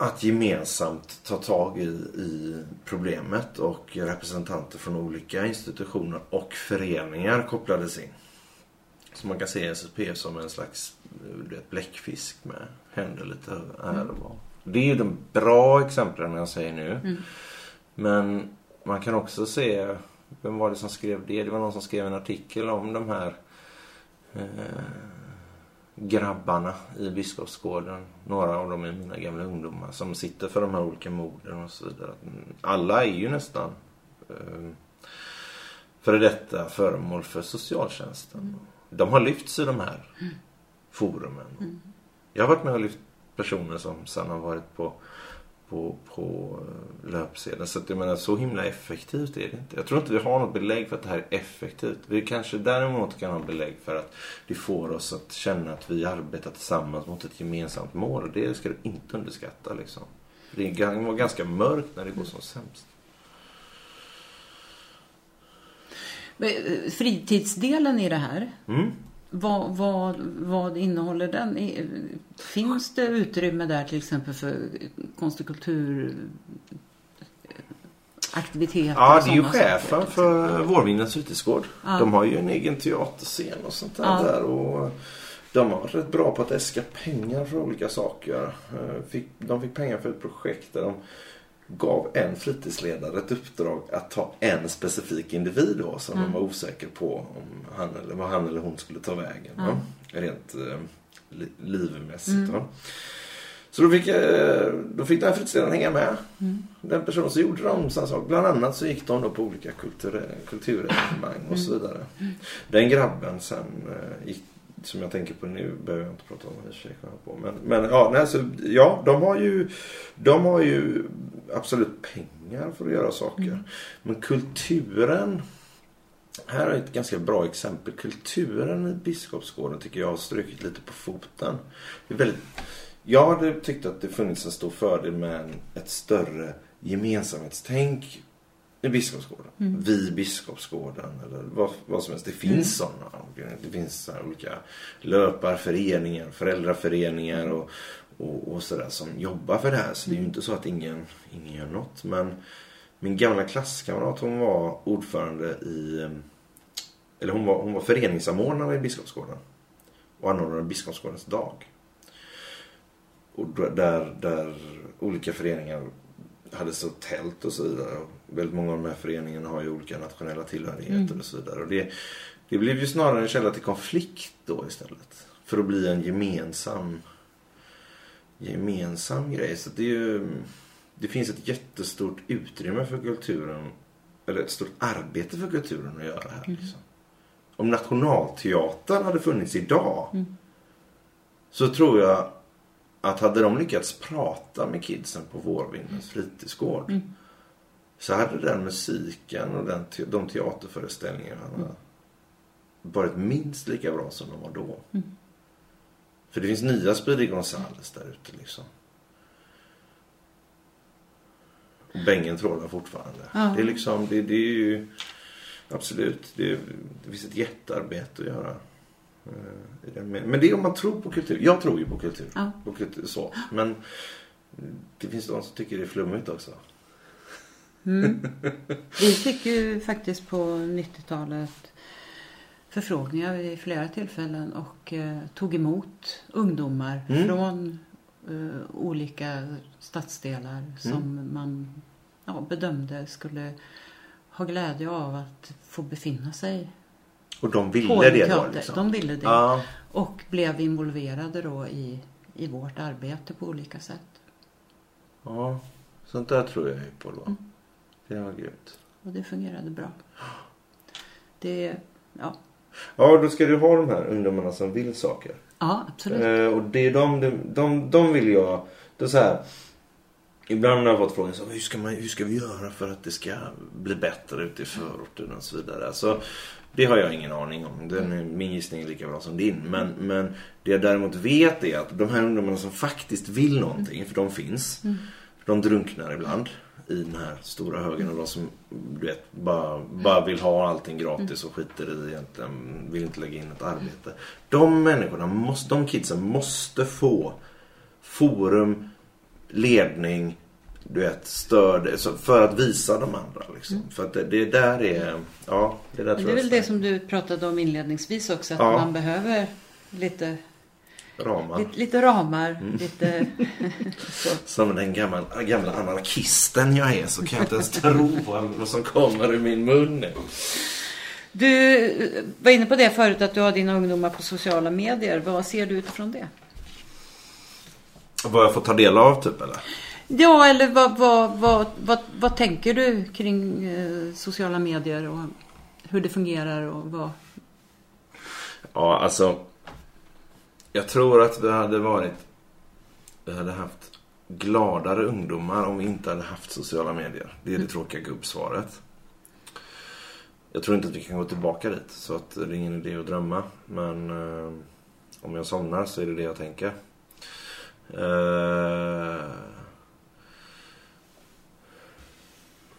att gemensamt ta tag i, i problemet och representanter från olika institutioner och föreningar kopplades in. Så man kan se SSP som en slags vet, bläckfisk med händer lite här och var. Det är ju de bra exemplen jag säger nu. Mm. Men man kan också se, vem var det som skrev det? Det var någon som skrev en artikel om de här eh, grabbarna i Biskopsgården. Några av dem är mina gamla ungdomar som sitter för de här olika morden och så vidare. Alla är ju nästan eh, före detta föremål för socialtjänsten. Mm. De har lyfts i de här mm. forumen. Mm. Jag har varit med och lyft personer som sen har varit på på, på eh, löpsedeln. Så att jag menar, så himla effektivt är det inte. Jag tror inte vi har något belägg för att det här är effektivt. Vi kanske däremot kan ha belägg för att det får oss att känna att vi arbetar tillsammans mot ett gemensamt mål. Och det ska du inte underskatta liksom. Det kan vara ganska mörkt när det går som sämst. Eh, fritidsdelen i det här. Mm. Vad, vad, vad innehåller den? Finns det utrymme där till exempel för konst och kultur aktiviteter? Ja, det är ju chefen för Vårvindens fritidsgård. Ja. De har ju en egen teaterscen och sånt där. Ja. där och de har varit rätt bra på att äska pengar för olika saker. Eh, de fick pengar för ett projekt där de gav en fritidsledare ett uppdrag att ta en specifik individ då, som mm. de var osäker på om han eller, vad han eller hon skulle ta vägen. Mm. Rent eh, li livmässigt. Mm. Så då fick, eh, då fick den här fritidsledaren hänga med. Mm. Den personen som gjorde de sådana saker. Bland annat så gick de då på olika kultur, kulturevenemang och så mm. vidare. Mm. Den grabben sen eh, gick som jag tänker på nu behöver jag inte prata om i sig på. Men, men ja, nej, så, ja, de har ju de har ju absolut pengar för att göra saker. Mm. Men kulturen här är ett ganska bra exempel. Kulturen i Biskopsgården tycker jag har strukit lite på foten. Det är väldigt, jag hade tyckt att det funnits en stor fördel med ett större gemensamhetstänk i Biskopsgården. Mm. Vi Biskopsgården eller vad, vad som helst. Det finns mm. sådana. Det finns så olika löparföreningar, föräldraföreningar och, och, och sådär som jobbar för det här. Så det är ju inte så att ingen, ingen gör något. Men min gamla klasskamrat hon var ordförande i eller hon var, hon var föreningssamordnare i Biskopsgården. Och anordnade Biskopsgårdens dag. Och där, där olika föreningar hade så tält och så vidare. Väldigt många av de här föreningarna har ju olika nationella tillhörigheter mm. och så vidare. Och det, det blev ju snarare en källa till konflikt då istället. För att bli en gemensam gemensam grej. Så det ju det finns ett jättestort utrymme för kulturen eller ett stort arbete för kulturen att göra här. Mm. Liksom. Om Nationalteatern hade funnits idag mm. så tror jag att hade de lyckats prata med kidsen på Vårvindens fritidsgård mm. Så hade den musiken och den, de teaterföreställningarna mm. varit minst lika bra som de var då. Mm. För det finns nya Speedy Gonzales där ute liksom. Och bängen trålar fortfarande. Ja. Det är liksom, det, det är ju absolut, det, det finns ett jättearbete att göra. Eh, men det är om man tror på kultur. Jag tror ju på kultur. Ja. På kultur så. Men det finns de som tycker det är flummigt också. Mm. Vi fick ju faktiskt på 90-talet förfrågningar vid flera tillfällen och eh, tog emot ungdomar mm. från eh, olika stadsdelar mm. som man ja, bedömde skulle ha glädje av att få befinna sig och de ville det då? Liksom. De ville det. Ja. Och blev involverade då i, i vårt arbete på olika sätt. Ja, sånt där tror jag ju på då. Mm. Det var grymt. Och det fungerade bra. Det, ja, Ja, då ska du ha de här ungdomarna som vill saker. Ja, absolut. Eh, och det är de, de, de, de vill jag... Det är så här, ibland har jag fått frågan så hur ska, man, hur ska vi göra för att det ska bli bättre ute i förorten och så vidare. Alltså, det har jag ingen aning om. Den är, min gissning är lika bra som din. Men, men det jag däremot vet är att de här ungdomarna som faktiskt vill någonting, för de finns. De drunknar ibland i den här stora högen och de som du vet, bara, bara vill ha allting gratis och skiter i egentligen, vill inte lägga in ett arbete. De människorna, måste, de kidsen måste få forum, ledning, du vet, stöd för att visa de andra. Liksom. För att det, det där är, ja, det där det är väl det som du pratade om inledningsvis också. Att Ja. man behöver lite, ramar. lite, lite ramar. Mm. Lite. Som den gamla, gamla anarkisten jag är så kan jag inte ens tro vad som kommer ur min mun nu. Du eh, var inne på det förut att du har dina ungdomar på sociala medier. Vad ser du utifrån det? Vad jag får ta del av typ eller? Ja, eller vad, vad, vad, vad, vad tänker du kring eh, sociala medier och hur det fungerar och vad? Ja, alltså. Jag tror att vi hade varit... Vi hade haft gladare ungdomar om vi inte hade haft sociala medier. Det är det tråkiga gubbsvaret. Jag tror inte att vi kan gå tillbaka dit. Så att det är ingen idé att drömma. Men eh, om jag somnar så är det det jag tänker. Eh,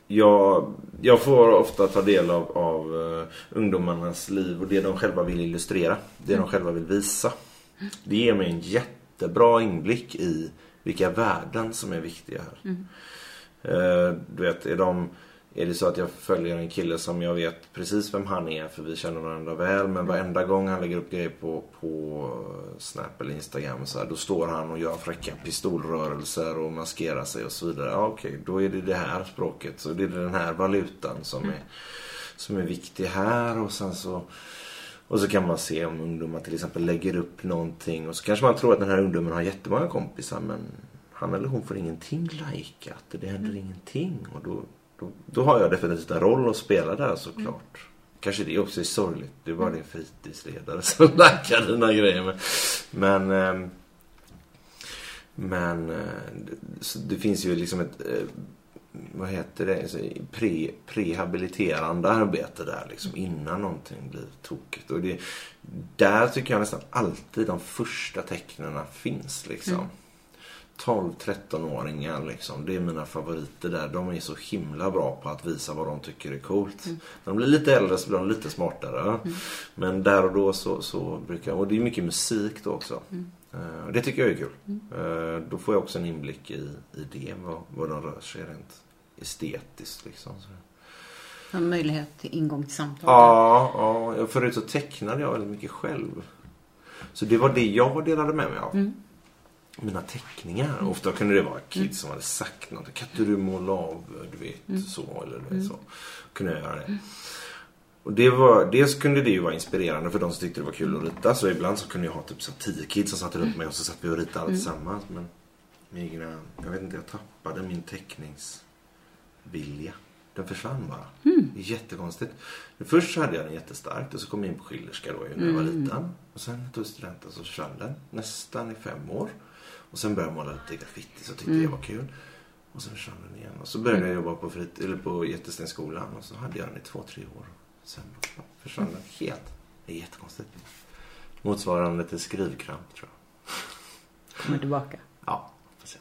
jag, jag får ofta ta del av, av eh, ungdomarnas liv och det de själva vill illustrera. Det de själva vill visa. Det ger mig en jättebra inblick i vilka värden som är viktiga här. Eh, du vet, är, de, är det så att jag följer en kille som jag vet precis vem han är för vi känner varandra väl men varenda gång han lägger upp grejer på, på Snap eller Instagram så här, då står han och gör fräcka pistolrörelser och maskerar sig och så vidare. Ja, okej, då är det det här språket. Så det är den här valutan som är, som är viktig här och sen så och så kan man se om ungdomar till exempel lägger upp någonting och så kanske man tror att den här ungdomen har jättemånga kompisar men han eller hon får ingenting likat. Det händer ingenting och då, då, då har jag definitivt en roll att spela där såklart. Kanske det också är sorgligt. Det är bara din fritidsledare som likar dina grejer. Men, men, ehm, men eh, det- det finns ju liksom ett eh, vad heter det, alltså, pre, prehabiliterande arbete där liksom innan någonting blir tokigt. Och det, där tycker jag nästan alltid de första tecknen finns liksom. 12-13-åringar liksom. Det är mina favoriter där. De är så himla bra på att visa vad de tycker är coolt. När de blir lite äldre så blir de lite smartare. Men där och då så, så brukar Och det är mycket musik då också. Eh, och det tycker jag är kul. Eh, då får jag också en inblick i, i det. Vad, vad de rör sig rent estetiskt liksom. En möjlighet till ingång till samtal. Ja, ja, förut så tecknade jag väldigt mycket själv. Så det var det jag delade med mig av. Mina teckningar. Ofta kunde det vara kids som hade sagt något. Kan inte du måla av, du vet, så eller du vet, så. Kunde jag göra det. Och det var, dels kunde det ju vara inspirerande för de som tyckte det var kul att rita. Så ibland så kunde jag ha typ så tio kids som satte runt mig och så satt vi och ritade alla tillsammans. Men mina, jag vet inte, jag tappade min teckningsvilja. Den försvann bara. Är jättekonstigt. Först så hade jag den jättestarkt och så kom jag in på Schillerska då när jag var liten. Och sen tog studenten så försvann den nästan i fem år. Och sen började jag måla lite graffiti så tyckte jag det var kul. Och sen försvann den igen. Och så började jag jobba på, frit- eller på Jättestensskolan och så hade jag den i två, tre år. Sen försvann den helt. Det är jättekonstigt. Motsvarande till skrivkramp tror jag. Kommer tillbaka. Ja, får se.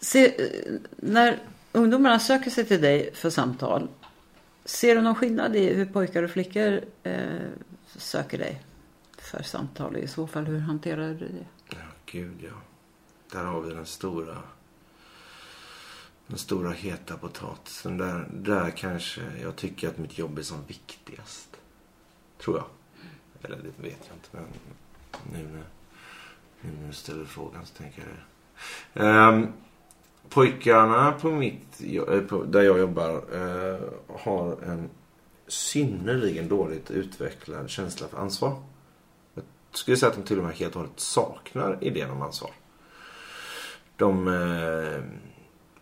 Se, när ungdomarna söker sig till dig för samtal. Ser du någon skillnad i hur pojkar och flickor eh, söker dig för samtal? I så fall, hur hanterar du det? Ja, gud ja. Där har vi den stora den stora heta potatisen. Där, där kanske jag tycker att mitt jobb är som viktigast. Tror jag. Eller det vet jag inte. Men nu när, nu när du ställer frågan så tänker jag det. Um, pojkarna på mitt, eh, på, där jag jobbar uh, har en synnerligen dåligt utvecklad känsla för ansvar. Jag skulle säga att de till och med helt och hållet saknar idén om ansvar. De Uh,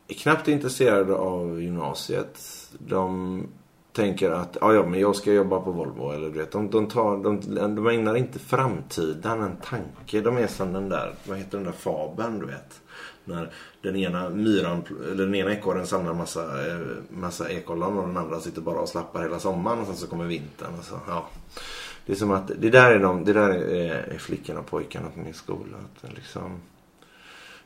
är knappt intresserade av gymnasiet. De tänker att ja, ja, men jag ska jobba på Volvo. Eller, du vet, de, de, tar, de, de ägnar inte framtiden en tanke. De är som den där, vad heter den där fabeln du vet. När den ena myran, eller den ena ekorren samlar massa, eh, massa ekollon och den andra sitter bara och slappar hela sommaren och sen så kommer vintern. Och så, ja. Det är som att det där är, de, det där är flickorna och pojkarna på min skola. Att liksom,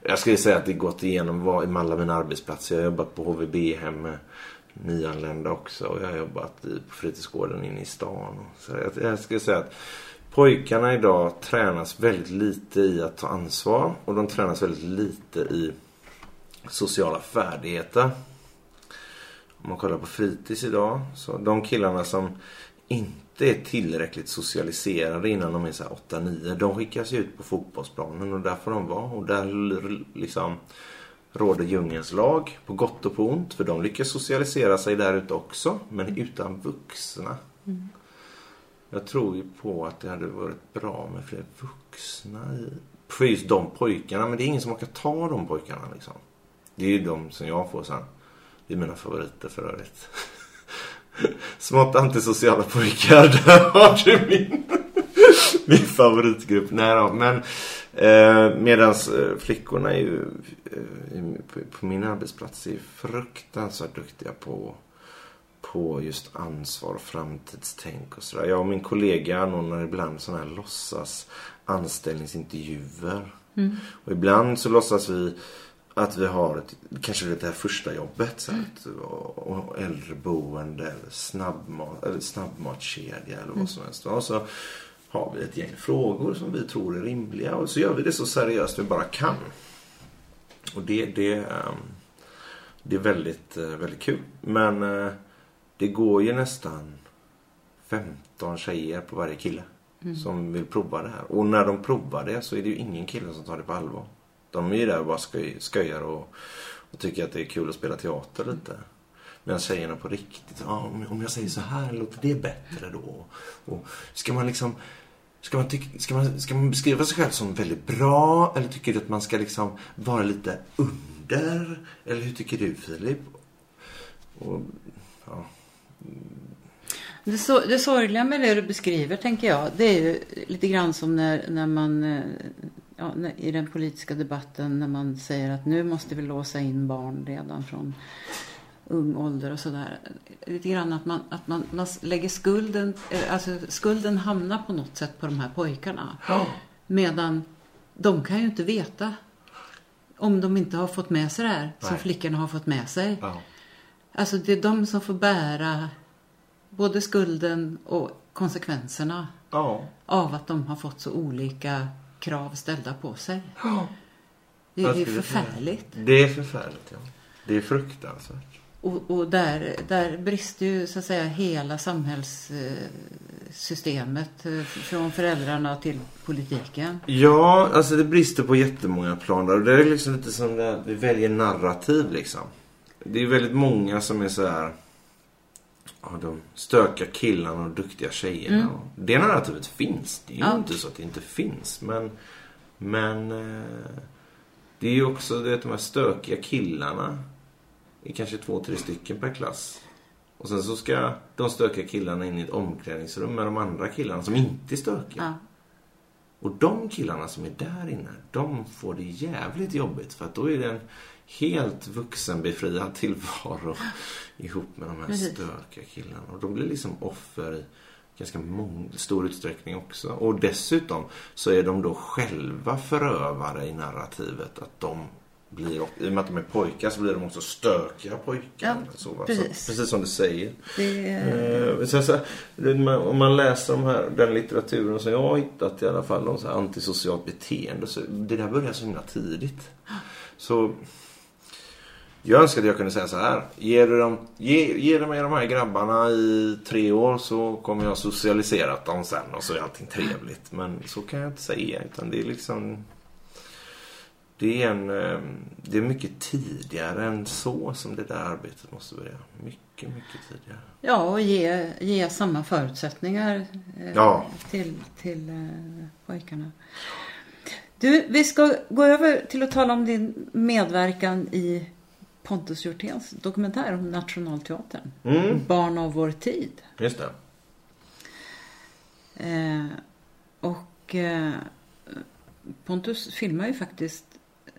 jag skulle säga att det gått igenom alla mina arbetsplatser. Jag har jobbat på HVB-hem med nyanlända också. Och jag har jobbat på fritidsgården inne i stan. Så jag, jag skulle säga att pojkarna idag tränas väldigt lite i att ta ansvar. Och de tränas väldigt lite i sociala färdigheter. Om man kollar på fritids idag. Så de killarna som inte är tillräckligt socialiserade innan de är så 8-9. De skickas ju ut på fotbollsplanen och där får de vara. Och där liksom råder djungelns lag på gott och på ont. För de lyckas socialisera sig där ute också. Men utan vuxna. Mm. Jag tror ju på att det hade varit bra med fler vuxna i, för just de pojkarna. Men det är ingen som orkar ta de pojkarna liksom. Det är ju de som jag får sen. Det är mina favoriter för övrigt. Smått antisociala pojkar. Där har du min, min favoritgrupp. Nej då, men eh, medans eh, flickorna är ju eh, på, på min arbetsplats är fruktansvärt duktiga på på just ansvar och framtidstänk och sådär. Jag och min kollega anordnar ibland sådana här låtsas anställningsintervjuer. Mm. Och ibland så låtsas vi att vi har ett, kanske det här första jobbet. Så mm. och, och äldreboende eller, snabbmat, eller snabbmatskedja eller vad som helst. Och så har vi ett gäng frågor som vi tror är rimliga. Och så gör vi det så seriöst vi bara kan. Och det, det, ehm, det är väldigt, eh, väldigt kul. Men eh, det går ju nästan 15 tjejer på varje kille. Mm. Som vill prova det här. Och när de provar det så är det ju ingen kille som tar det på allvar. De är ju där och bara skoj, skojar och, och tycker att det är kul att spela teater lite. Medan tjejerna på riktigt, ah, om jag säger så här, låter det bättre då? Och ska man liksom Ska man, tycka, ska, man, ska man beskriva sig själv som väldigt bra? Eller tycker du att man ska liksom vara lite under? Eller hur tycker du Filip? Och, ja. Det, så, det sorgliga med det du beskriver tänker jag, det är ju lite grann som när, när man eh, ja, i den politiska debatten när man säger att nu måste vi låsa in barn redan från ung ålder och sådär. Lite grann att man, att man, man lägger skulden, eh, alltså skulden hamnar på något sätt på de här pojkarna. Ja. Medan de kan ju inte veta om de inte har fått med sig det här Nej. som flickorna har fått med sig. Ja. Alltså det är de som får bära både skulden och konsekvenserna ja. av att de har fått så olika krav ställda på sig. Det, är förfärligt. Det är förfärligt, ja. Det är fruktansvärt. Och, och, där, där brister ju så att säga hela samhällssystemet eh, från föräldrarna till politiken. Ja, alltså det brister på jättemånga planer. Och det är liksom lite som det, vi väljer narrativ liksom. Det är väldigt många som är så här ja, de stökiga killarna och duktiga tjejerna. Mm. Det narrativet finns. Det är ju ja. inte så att det inte finns. Men, men eh, det är ju också det, de här stökiga killarna. Det är kanske två, tre stycken per klass. Och sen så ska de stökiga killarna in i ett omklädningsrum med de andra killarna som inte är stökiga. Ja. Och de killarna som är där inne, de får det jävligt jobbigt. För att då är det en helt vuxenbefriad tillvaro ihop med de här stökiga killarna. Och de blir liksom offer i ganska mång, stor utsträckning också. Och dessutom så är de då själva förövare i narrativet. Att de blir, i och med att de är pojkar så blir de också stökiga pojkar. Ja, så, precis. Så, precis som du säger. Det... Eh, så, så, om man läser de här, den litteraturen som jag har hittat i alla fall om så antisocialt beteende. Så det där börjar så himla tidigt. Så jag önskar att jag kunde säga så här. Ger du, dem, ge, ge mig de här grabbarna i tre år så kommer jag socialiserat dem sen och så är allting trevligt. Men så kan jag inte säga. Utan det är liksom... Det är, en, eh, det är mycket tidigare än så som det där arbetet måste börja. Mycket, mycket tidigare. Ja, och ge, ge samma förutsättningar eh, ja. till, till eh, pojkarna. Du, vi ska gå över till att tala om din medverkan i Pontus Hjortens dokumentär om Nationalteatern. Mm. Barn av vår tid. Just det. Eh, och eh, Pontus filmar ju faktiskt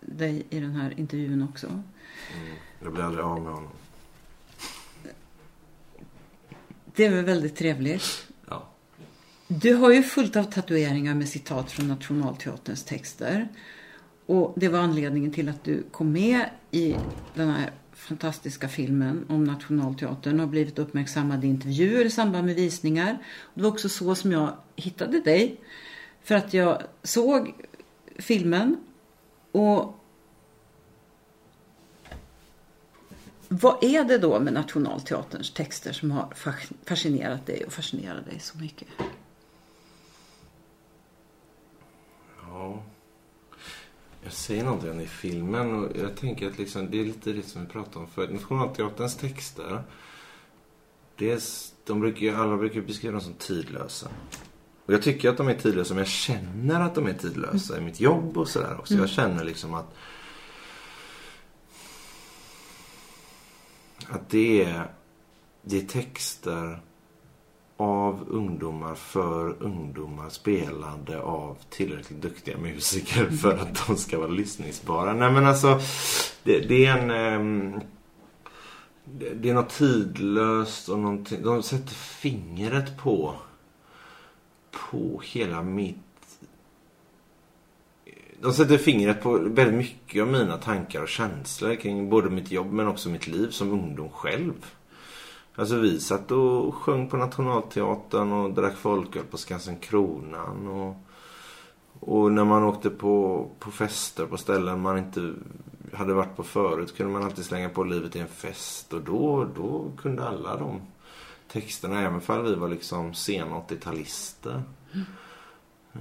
dig i den här intervjun också. Mm. Jag blir aldrig av med honom. Det är väl väldigt trevligt. Ja. Du har ju fullt av tatueringar med citat från Nationalteaterns texter. Och det var anledningen till att du kom med i den här fantastiska filmen om Nationalteatern och har blivit uppmärksammad i intervjuer i samband med visningar. Det var också så som jag hittade dig. För att jag såg filmen och vad är det då med Nationalteaterns texter som har fascinerat dig och fascinerar dig så mycket? Ja. Jag säger någonting i filmen och jag tänker att liksom, det är lite det som vi pratade om förut. Nationalteaterns texter, dels, de brukar, alla brukar beskriva dem som tidlösa. Och jag tycker att de är tidlösa, men jag känner att de är tidlösa i mitt jobb och sådär också. Jag känner liksom att att det är, det är texter av ungdomar för ungdomar spelade av tillräckligt duktiga musiker för att de ska vara lyssningsbara. Nej men alltså, det, det är en... Um, det, det är något tidlöst och någonting. De sätter fingret på på hela mitt... De sätter fingret på väldigt mycket av mina tankar och känslor kring både mitt jobb men också mitt liv som ungdom själv. Alltså vi satt och sjöng på Nationalteatern och drack folköl på Skansen Kronan och, och när man åkte på, på fester på ställen man inte hade varit på förut kunde man alltid slänga på livet i en fest och då, då kunde alla de texterna, även om vi var liksom sena 80-talister. Mm. Eh,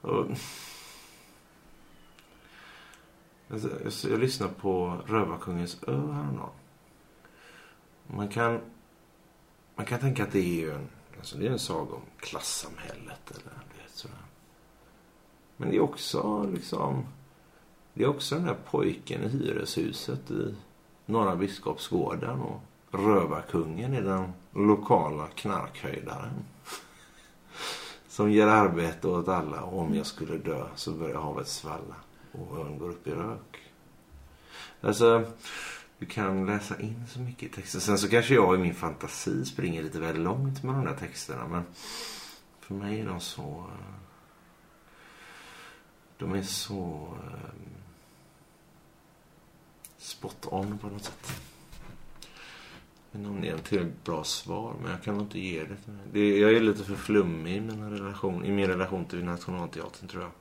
och, alltså, jag lyssnade på Rövarkungens ö häromdagen. Man kan, man kan tänka att det är en, alltså det är en saga om klassamhället. Eller, vet, sådär. Men det är också liksom... Det är också den där pojken i hyreshuset i Norra Biskopsgården. Och Rövarkungen är den lokala knarkhöjdaren. Som ger arbete åt alla. Och om jag skulle dö så börjar havet svalla. Och ön går upp i rök. Alltså, du kan läsa in så mycket i texten. Sen så kanske jag i min fantasi springer lite väl långt med de där texterna. Men för mig är de så... Eh, de är så... Um, spot on på något sätt. Jag vet inte om det är en tillräckligt bra svar, men jag kan inte ge det. det jag är lite för flummig i, mina relation, i min relation till Nationalteatern, tror jag.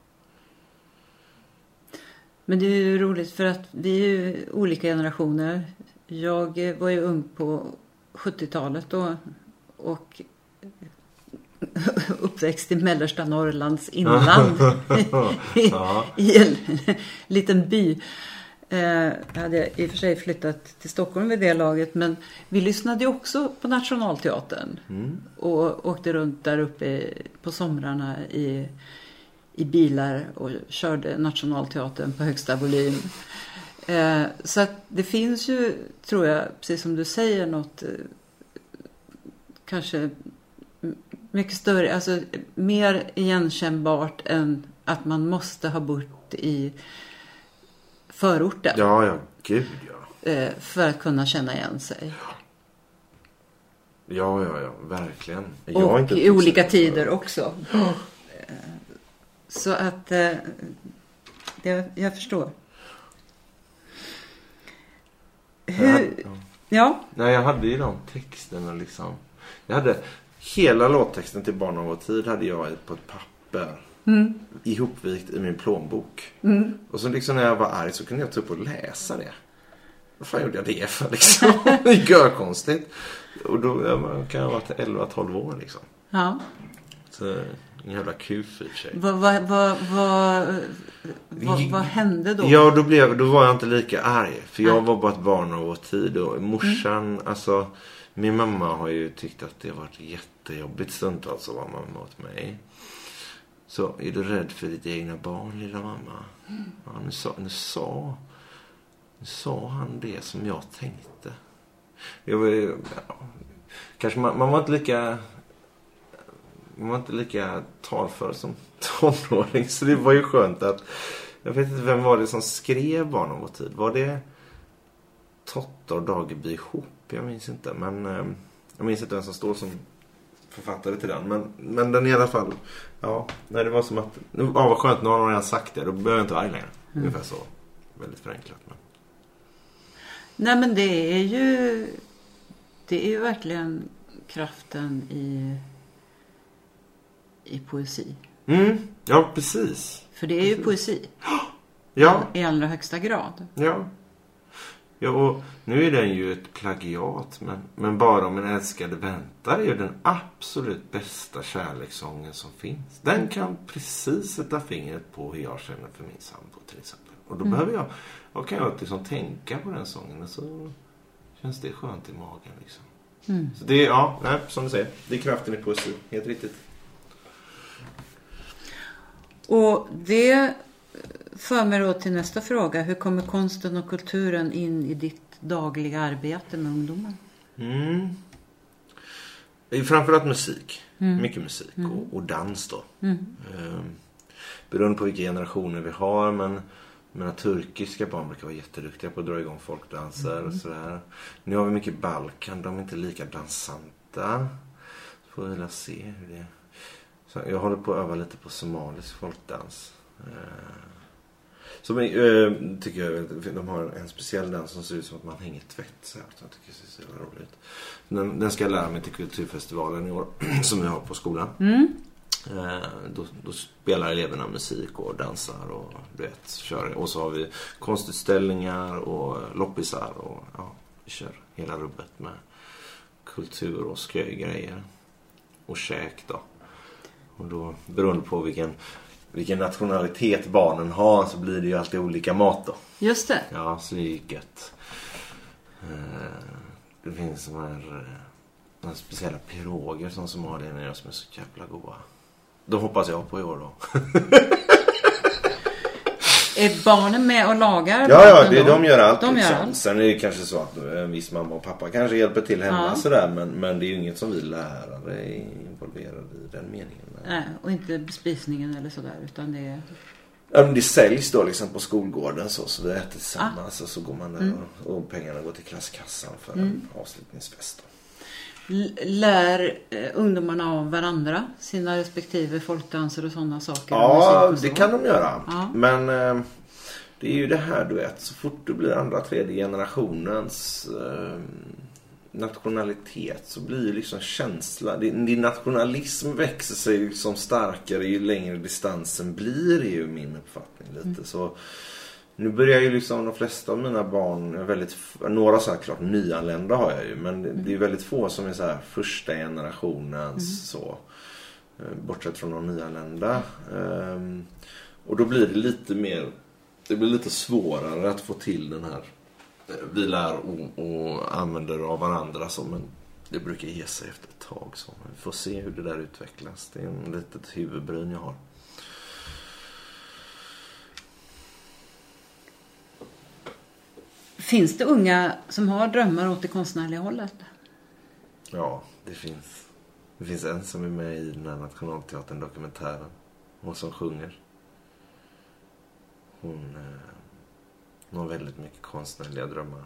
Men det är ju roligt för att vi är ju olika generationer. Jag var ju ung på 70-talet då och uppväxt i mellersta Norrlands inland. I, i en liten by. Eh, jag hade i och för sig flyttat till Stockholm vid det laget men vi lyssnade ju också på Nationalteatern. Mm. Och åkte runt där uppe på somrarna i i bilar och körde Nationalteatern på högsta volym. Eh, så att det finns ju, tror jag, precis som du säger, något eh, kanske mycket större, alltså mer igenkännbart än att man måste ha bott i förorten. Ja, ja, gud ja. Eh, för att kunna känna igen sig. Ja, ja, ja, verkligen. Jag och i olika tider också. Så att eh, det, jag förstår. Hur, jag hade, ja. ja. Nej, jag hade ju de texterna liksom. Jag hade hela låttexten till Barn av vår tid hade jag på ett papper. Mm. Ihopvikt i min plånbok. Mm. Och så liksom när jag var arg så kunde jag ta upp och läsa det. Vad fan gjorde jag det för liksom? det är görkonstigt. Och då kan jag ha varit 11-12 år liksom. Ja. Så en jävla kuf i och för sig. Vad, hände då? Ja, då, blev, då var jag inte lika arg. För jag var bara ett barn av vår tid. Och morsan, mm. alltså. Min mamma har ju tyckt att det har varit jättejobbigt stundtals att vara mamma åt mig. Så är du rädd för ditt egna barn, lilla mamma? Mm. Ja, nu sa, nu sa Nu sa han det som jag tänkte. Jag var, ja, kanske man, man var inte lika man var inte lika talför som tonåring. Så det var ju skönt att jag vet inte vem var det som skrev Barn av vår tid. Var det Totta och Dageby ihop? Jag minns inte. Men eh, jag minns inte vem som står som författare till den. Men, men den i alla fall. Ja, nej, det var som att. Ja, vad skönt. Nu har någon redan sagt det. Då behöver jag inte vara arg längre. Mm. Ungefär så. Väldigt förenklat. Men... Nej men det är ju. Det är ju verkligen kraften i. I poesi. Mm, ja precis. För det är ju poesi. Ja. I allra högsta grad. Ja. Ja, och nu är den ju ett plagiat, men, men Bara om en älskade väntar är ju den absolut bästa kärlekssången som finns. Den kan precis sätta fingret på hur jag känner för min sambo till exempel. Och då mm. behöver jag, då kan jag liksom tänka på den sången och så känns det skönt i magen liksom. Mm. Så det är, ja, nej, som du säger, det är kraften i poesi, helt riktigt. Och det för mig då till nästa fråga. Hur kommer konsten och kulturen in i ditt dagliga arbete med ungdomar? Mm. Framförallt musik. Mm. Mycket musik mm. och, och, dans då. Mm. Ehm, beroende på vilka generationer vi har men mina turkiska barn brukar vara jätteduktiga på att dra igång folkdanser och mm. sådär. Nu har vi mycket Balkan. De är inte lika dansanta. Så får vi se hur det... Så jag håller på att öva lite på somalisk folkdans. Ehm, som äh, tycker jag, de har en speciell dans som ser ut som att man hänger tvätt. Så jag tycker det ser så jävla roligt den, den ska jag lära mig till kulturfestivalen i år. som vi har på skolan. Mm. Eh, då, då, spelar eleverna musik och dansar och du vet, kör. Och så har vi konstutställningar och loppisar och ja, vi kör hela rubbet med kultur och sköjgrejer. Och käk då. Och då beroende på vilken vilken nationalitet barnen har så blir det ju alltid olika mat då. Just det. Ja, så det är ju gött. Eh, det finns de här, eh, de speciella piroger som Somalia nere som är så jävla goda. De hoppas jag på i år då. Är barnen med och lagar? Ja, ja det, de gör allt. De gör liksom. allt. Sen är det kanske så att en viss mamma och pappa kanske hjälper till hemma ja. sådär. Men, men det är ju inget som vi lärare är involverade i den meningen. Nej, och inte bespisningen eller sådär utan det är... Ja, men det säljs då liksom på skolgården så, så vi äter tillsammans ah. och så går man där mm. och, och, pengarna går till klasskassan för mm. en avslutningsfest. Lär eh, ungdomarna av varandra sina respektive folkdanser och sådana saker? Ja, det kan de göra. Ja. Men eh, det är ju det här du vet, så fort du blir andra, tredje generationens eh, nationalitet så blir liksom känsla, din, din nationalism växer sig som starkare ju längre distansen blir är ju min uppfattning lite. Mm. Så nu börjar ju liksom de flesta av mina barn, väldigt, några så här klart nyanlända har jag ju men mm. det är väldigt få som är så här första generationens mm. så. Eh, bortsett från de nyanlända. Um, och då blir det lite mer, det blir lite svårare att få till den här vi lär och, och använder av varandra som en det brukar ge sig efter ett tag. Så vi får se hur det där utvecklas. Det är en litet huvudbryn jag har. Finns det unga som har drömmar åt det konstnärliga hållet? Ja, det finns. Det finns en som är med i den här Nationalteatern-dokumentären. Hon som sjunger. Hon... Eh hon har väldigt mycket konstnärliga drömmar.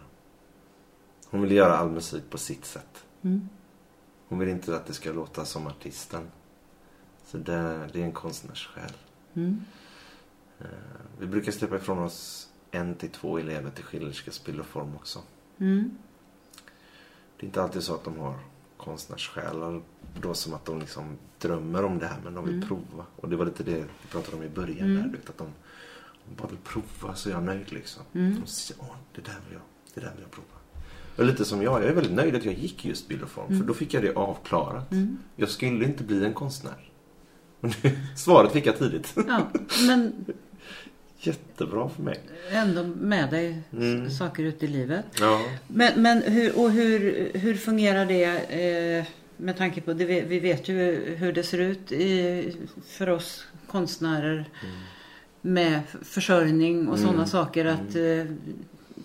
Hon vill göra all musik på sitt sätt. Mm. Hon vill inte att det ska låta som artisten. Så det, det är en konstnärssjäl. Mm. Uh, vi brukar släppa ifrån oss en till två elever till Schillerska spilloform också. Mm. Det är inte alltid så att de har konstnärssjälar då som att de liksom drömmer om det här men de vill mm. prova. Och det var lite det vi pratade om i början mm. där. Att de, bara vill prova så är jag nöjd liksom. Mm. De säger, Åh, det där vill jag, det där vill jag prova. Och lite som jag, jag är väldigt nöjd att jag gick just bild och form. Mm. För då fick jag det avklarat. Mm. Jag skulle inte bli en konstnär. Svaret fick jag tidigt. Ja, men... Jättebra för mig. Ändå med dig mm. saker ute i livet. Ja. Men, men hur, och hur, hur fungerar det eh, med tanke på, det, vi vet ju hur det ser ut i, för oss konstnärer. Mm med försörjning och mm. sådana saker. Att mm. eh,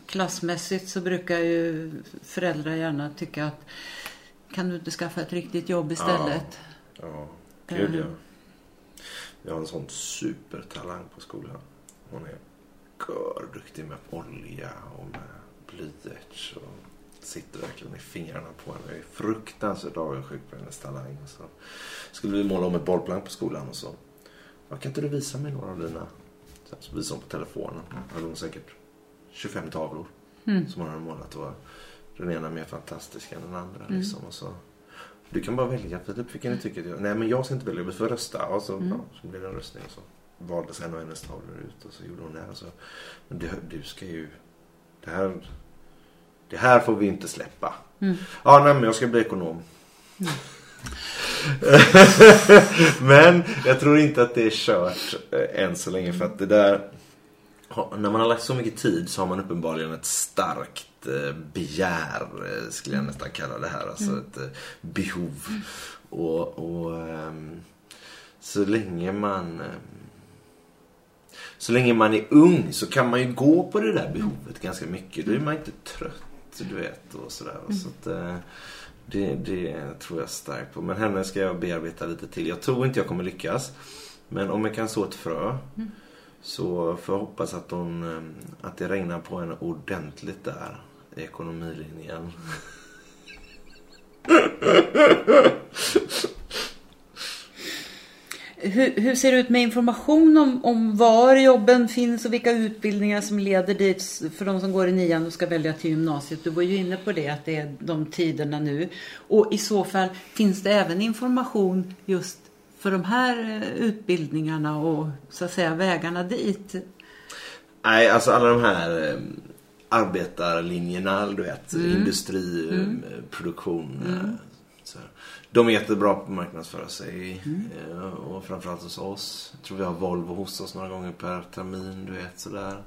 klassmässigt så brukar ju föräldrar gärna tycka att kan du inte skaffa ett riktigt jobb istället? Ja, gud Mm. ja. Jag har en sån supertalang på skolan. Hon är görduktig med olja och med blyerts och sitter verkligen i fingrarna på henne. Jag är fruktansvärt avundsjuk på hennes talang. Och så skulle vi måla om ett bollplank på skolan och så. Ja, kan inte du visa mig några av dina? Så, så visade hon på telefonen. Hade hon säkert 25 tavlor Mm. som hon hade målat. Och den ena mer fantastisk än den andra. Mm. Liksom, och så. Du kan bara välja Filip vilken du tycker. Nej men jag ska inte välja, vi får rösta. Och så, Mm. ja, så blev det en röstning. Och så valdes en av hennes tavlor ut och så gjorde hon det. Och så. Men du, du ska ju... Det här, det här får vi inte släppa. Mm. Ja, nej men jag ska bli ekonom. men jag tror inte att det är kört eh, än så länge. För att det där... När man har lagt så mycket tid så har man uppenbarligen ett starkt eh, begär, eh, skulle jag nästan kalla det här. Alltså ett eh, behov. Och, och ehm, så länge man... ehm, så länge man är ung så kan man ju gå på det där behovet ganska mycket. Då är man inte trött, du vet. Och sådär. Så att, eh, det, det tror jag starkt på. Men henne ska jag bearbeta lite till. Jag tror inte jag kommer lyckas. Men om jag kan så ett frö. Så får jag hoppas att, hon, eh, att det regnar på henne ordentligt där. I ekonomilinjen. Hur, hur ser det ut med information om, om var jobben finns och vilka utbildningar som leder dit för de som går i nian och ska välja till gymnasiet? Du var ju inne på det, att det är de tiderna nu. Och i så fall, finns det även information just för de här eh, utbildningarna och så att säga vägarna dit? Nej, alltså alla de här eh, arbetarlinjerna, du vet. Industri, eh, produktion. De är jättebra på att marknadsföra sig. eh, Och framförallt hos oss. Jag tror vi har Volvo hos oss några gånger per termin, du vet sådär.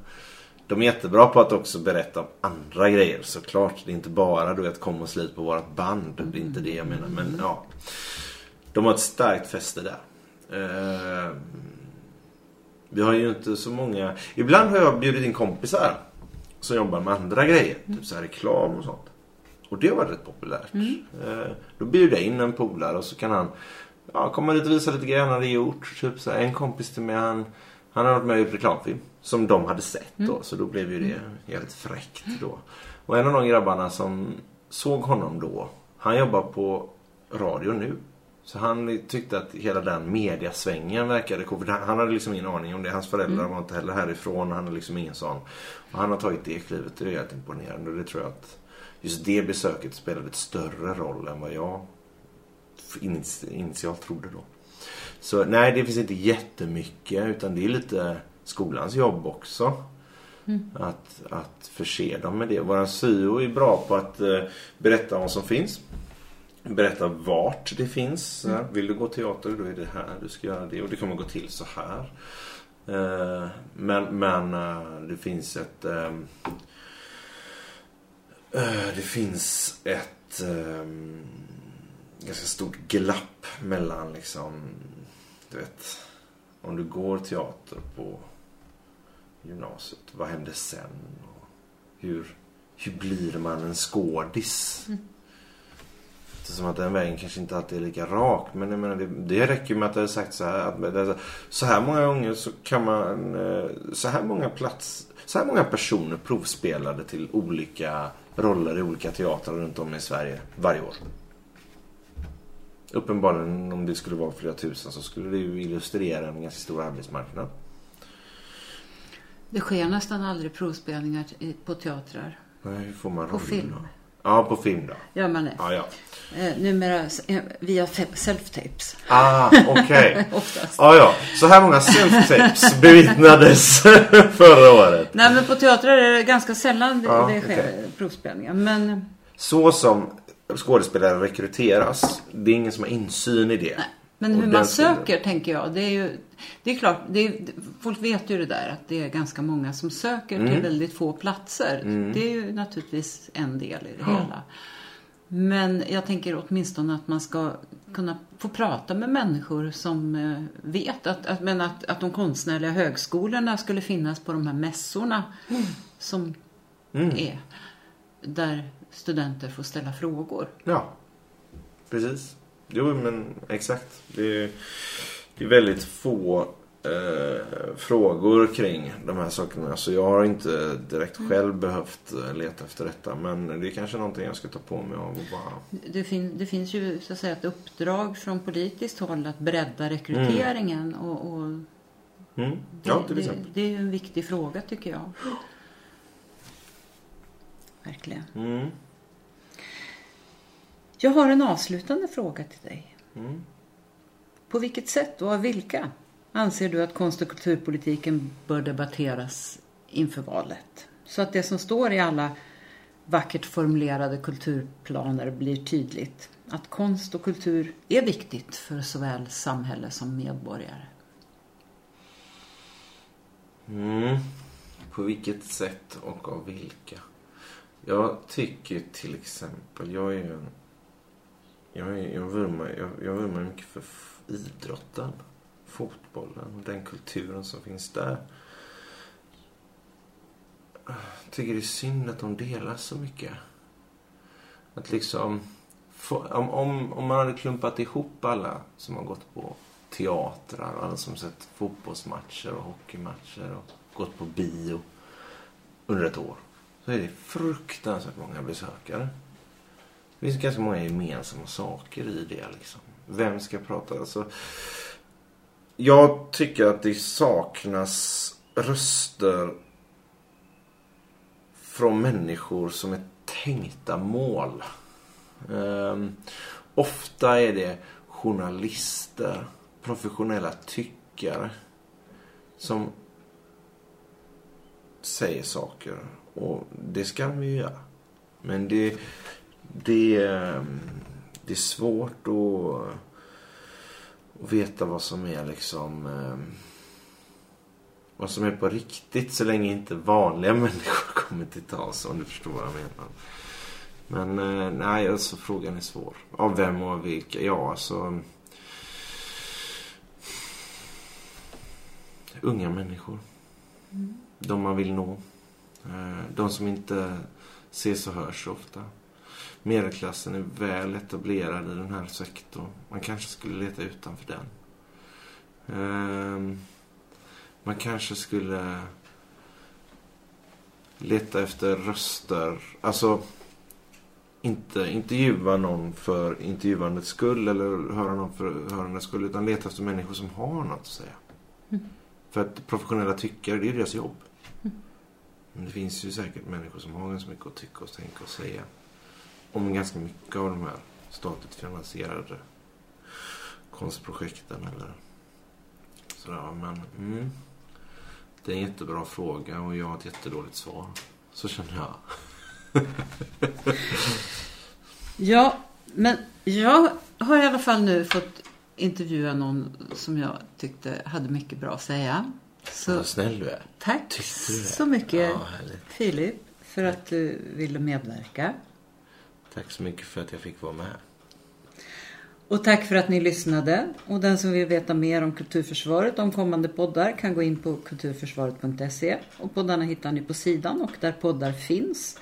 De är jättebra på att också berätta om andra grejer såklart. Det är inte bara du vet kom och slit på vårat band. Det är inte det jag menar. Men ja. De har ett starkt fäste där. Eh, vi har ju inte så många... Ibland har jag bjudit in kompisar som jobbar med andra grejer. Typ så här reklam och sånt. Och det har varit rätt populärt. Eh, då bjuder jag in en polare och så kan han ja, komma dit och visa lite grejer han hade gjort. Typ så här, en kompis till mig han, han har varit med och gjort reklamfilm. Som de hade sett då. Så då blev ju det jävligt fräckt då. Och en av de grabbarna som såg honom då. Han jobbar på radio nu. Så han tyckte att hela den mediasvängen verkade cool. För Han hade liksom ingen aning om det. Hans föräldrar var inte heller härifrån. Han hade liksom ingen sån. Och han har tagit det klivet. Det är helt imponerande. Och det tror jag att just det besöket spelade ett större roll än vad jag init- initialt trodde då. Så nej, det finns inte jättemycket. Utan det är lite skolans jobb också. Att, att förse dem med det. Våran syo är bra på att eh, berätta vad som finns. Berätta vart det finns. Här, Vill du gå teater, då är det här du ska göra det. Och det kommer gå till så här. Eh, men men eh, det finns ett... Eh, det finns ett eh, ganska stort glapp mellan liksom... Du vet, om du går teater på gymnasiet, vad händer sen? Och hur, hur blir man en skådis? Är som att den vägen kanske inte alltid är lika rak. Men jag menar, det, det räcker med att det är sagt så här. Att, så här många gånger så kan man... eh, Så här många plats... Så här många personer provspelade till olika roller i olika teatrar runt om i Sverige varje år. Uppenbarligen om det skulle vara flera tusen så skulle det ju illustrera en ganska stor arbetsmarknad. Det sker nästan aldrig provspelningar på teatrar. Nej, hur får man På rollerna? film. Ja, på film då. Gör man det? Ja, ja. Eh, numera eh, via self-tapes. Ah, okej. Oftast. Ja, ja. Så här många self-tapes bevittnades förra året. Nej men på teatrar är det ganska sällan det, Ja, det sker okej. provspelningar. Men Så som skådespelare rekryteras, det är ingen som har insyn i det. Men hur man tiden- söker tänker jag. Det är ju, det är klart, det är, folk vet ju det där att det är ganska många som söker Mm. till väldigt få platser. Det är ju naturligtvis en del i det hela. Men jag tänker åtminstone att man ska kunna få prata med människor som eh, vet att, att, men att, att de konstnärliga högskolorna skulle finnas på de här mässorna. Mm. Som Mm. är. Där studenter får ställa frågor. Ja, precis. Jo, men exakt. Det är, det är väldigt få eh, frågor kring de här sakerna. Så jag har inte direkt själv behövt eh, leta efter detta. Men det är kanske någonting jag ska ta på mig av och bara... Det, fin- det finns ju så att säga ett uppdrag från politiskt håll att bredda rekryteringen. Och, och Mm. Ja, det, exempel. det är ju en viktig fråga tycker jag. Verkligen. Mm. Jag har en avslutande fråga till dig. Mm. På vilket sätt och av vilka anser du att konst och kulturpolitiken bör debatteras inför valet? Så att det som står i alla vackert formulerade kulturplaner blir tydligt. Att konst och kultur är viktigt för såväl samhälle som medborgare. Mm. På vilket sätt och av vilka? Jag tycker till exempel, jag är ju en... Jag, jag, vurmar, jag, jag vurmar mycket för idrotten. Fotbollen, den kulturen som finns där. Jag tycker det är synd att de delar så mycket. Att liksom... Om, om, om man hade klumpat ihop alla som har gått på teatrar och alla som sett fotbollsmatcher och hockeymatcher och gått på bio under ett år. Så är det fruktansvärt många besökare. Det finns ganska många gemensamma saker i det liksom. Vem ska prata? Alltså, jag tycker att det saknas röster från människor som är tänkta mål. Um, ofta är det journalister, professionella tyckare som säger saker. Och det ska de ju göra. Men det, det, ehm, det är svårt att, att veta vad som är liksom ehm, vad som är på riktigt så länge inte vanliga människor kommer till tals om du förstår vad jag menar. Men eh, nej, alltså frågan är svår. Av vem och av vilka? Ja, alltså... Unga människor. De man vill nå. Eh, De som inte ses och hörs så ofta. Medelklassen är väl etablerad i den här sektorn. Man kanske skulle leta utanför den. Ehm, Man kanske skulle leta efter röster. Alltså inte intervjua någon för intervjuandets skull eller höra någon för hörandets skull. Utan leta efter människor som har något att säga. För att professionella tyckare, det är deras jobb. Men det finns ju säkert människor som har ganska mycket att tycka och tänka och säga. Om ganska mycket av de här statligt finansierade konstprojekten eller sådär. Men mm, det är en jättebra fråga och jag har ett jättedåligt svar. Så känner jag. Ja, men jag har i alla fall nu fått intervjua någon som jag tyckte hade mycket bra att säga. Så Vad snäll du är. tack du det? så mycket Ja. Filip för att du ville medverka. Tack så mycket för att jag fick vara med. Och tack för att ni lyssnade. Och den som vill veta mer om Kulturförsvaret och om kommande poddar kan gå in på kulturförsvaret.se. Och poddarna hittar ni på sidan och där poddar finns.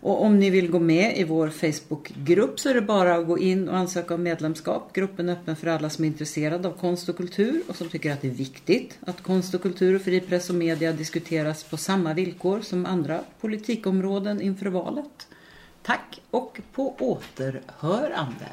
Och om ni vill gå med i vår Facebookgrupp så är det bara att gå in och ansöka om medlemskap. Gruppen är öppen för alla som är intresserade av konst och kultur och som tycker att det är viktigt att konst och kultur och fri press och media diskuteras på samma villkor som andra politikområden inför valet. Tack och på återhörande.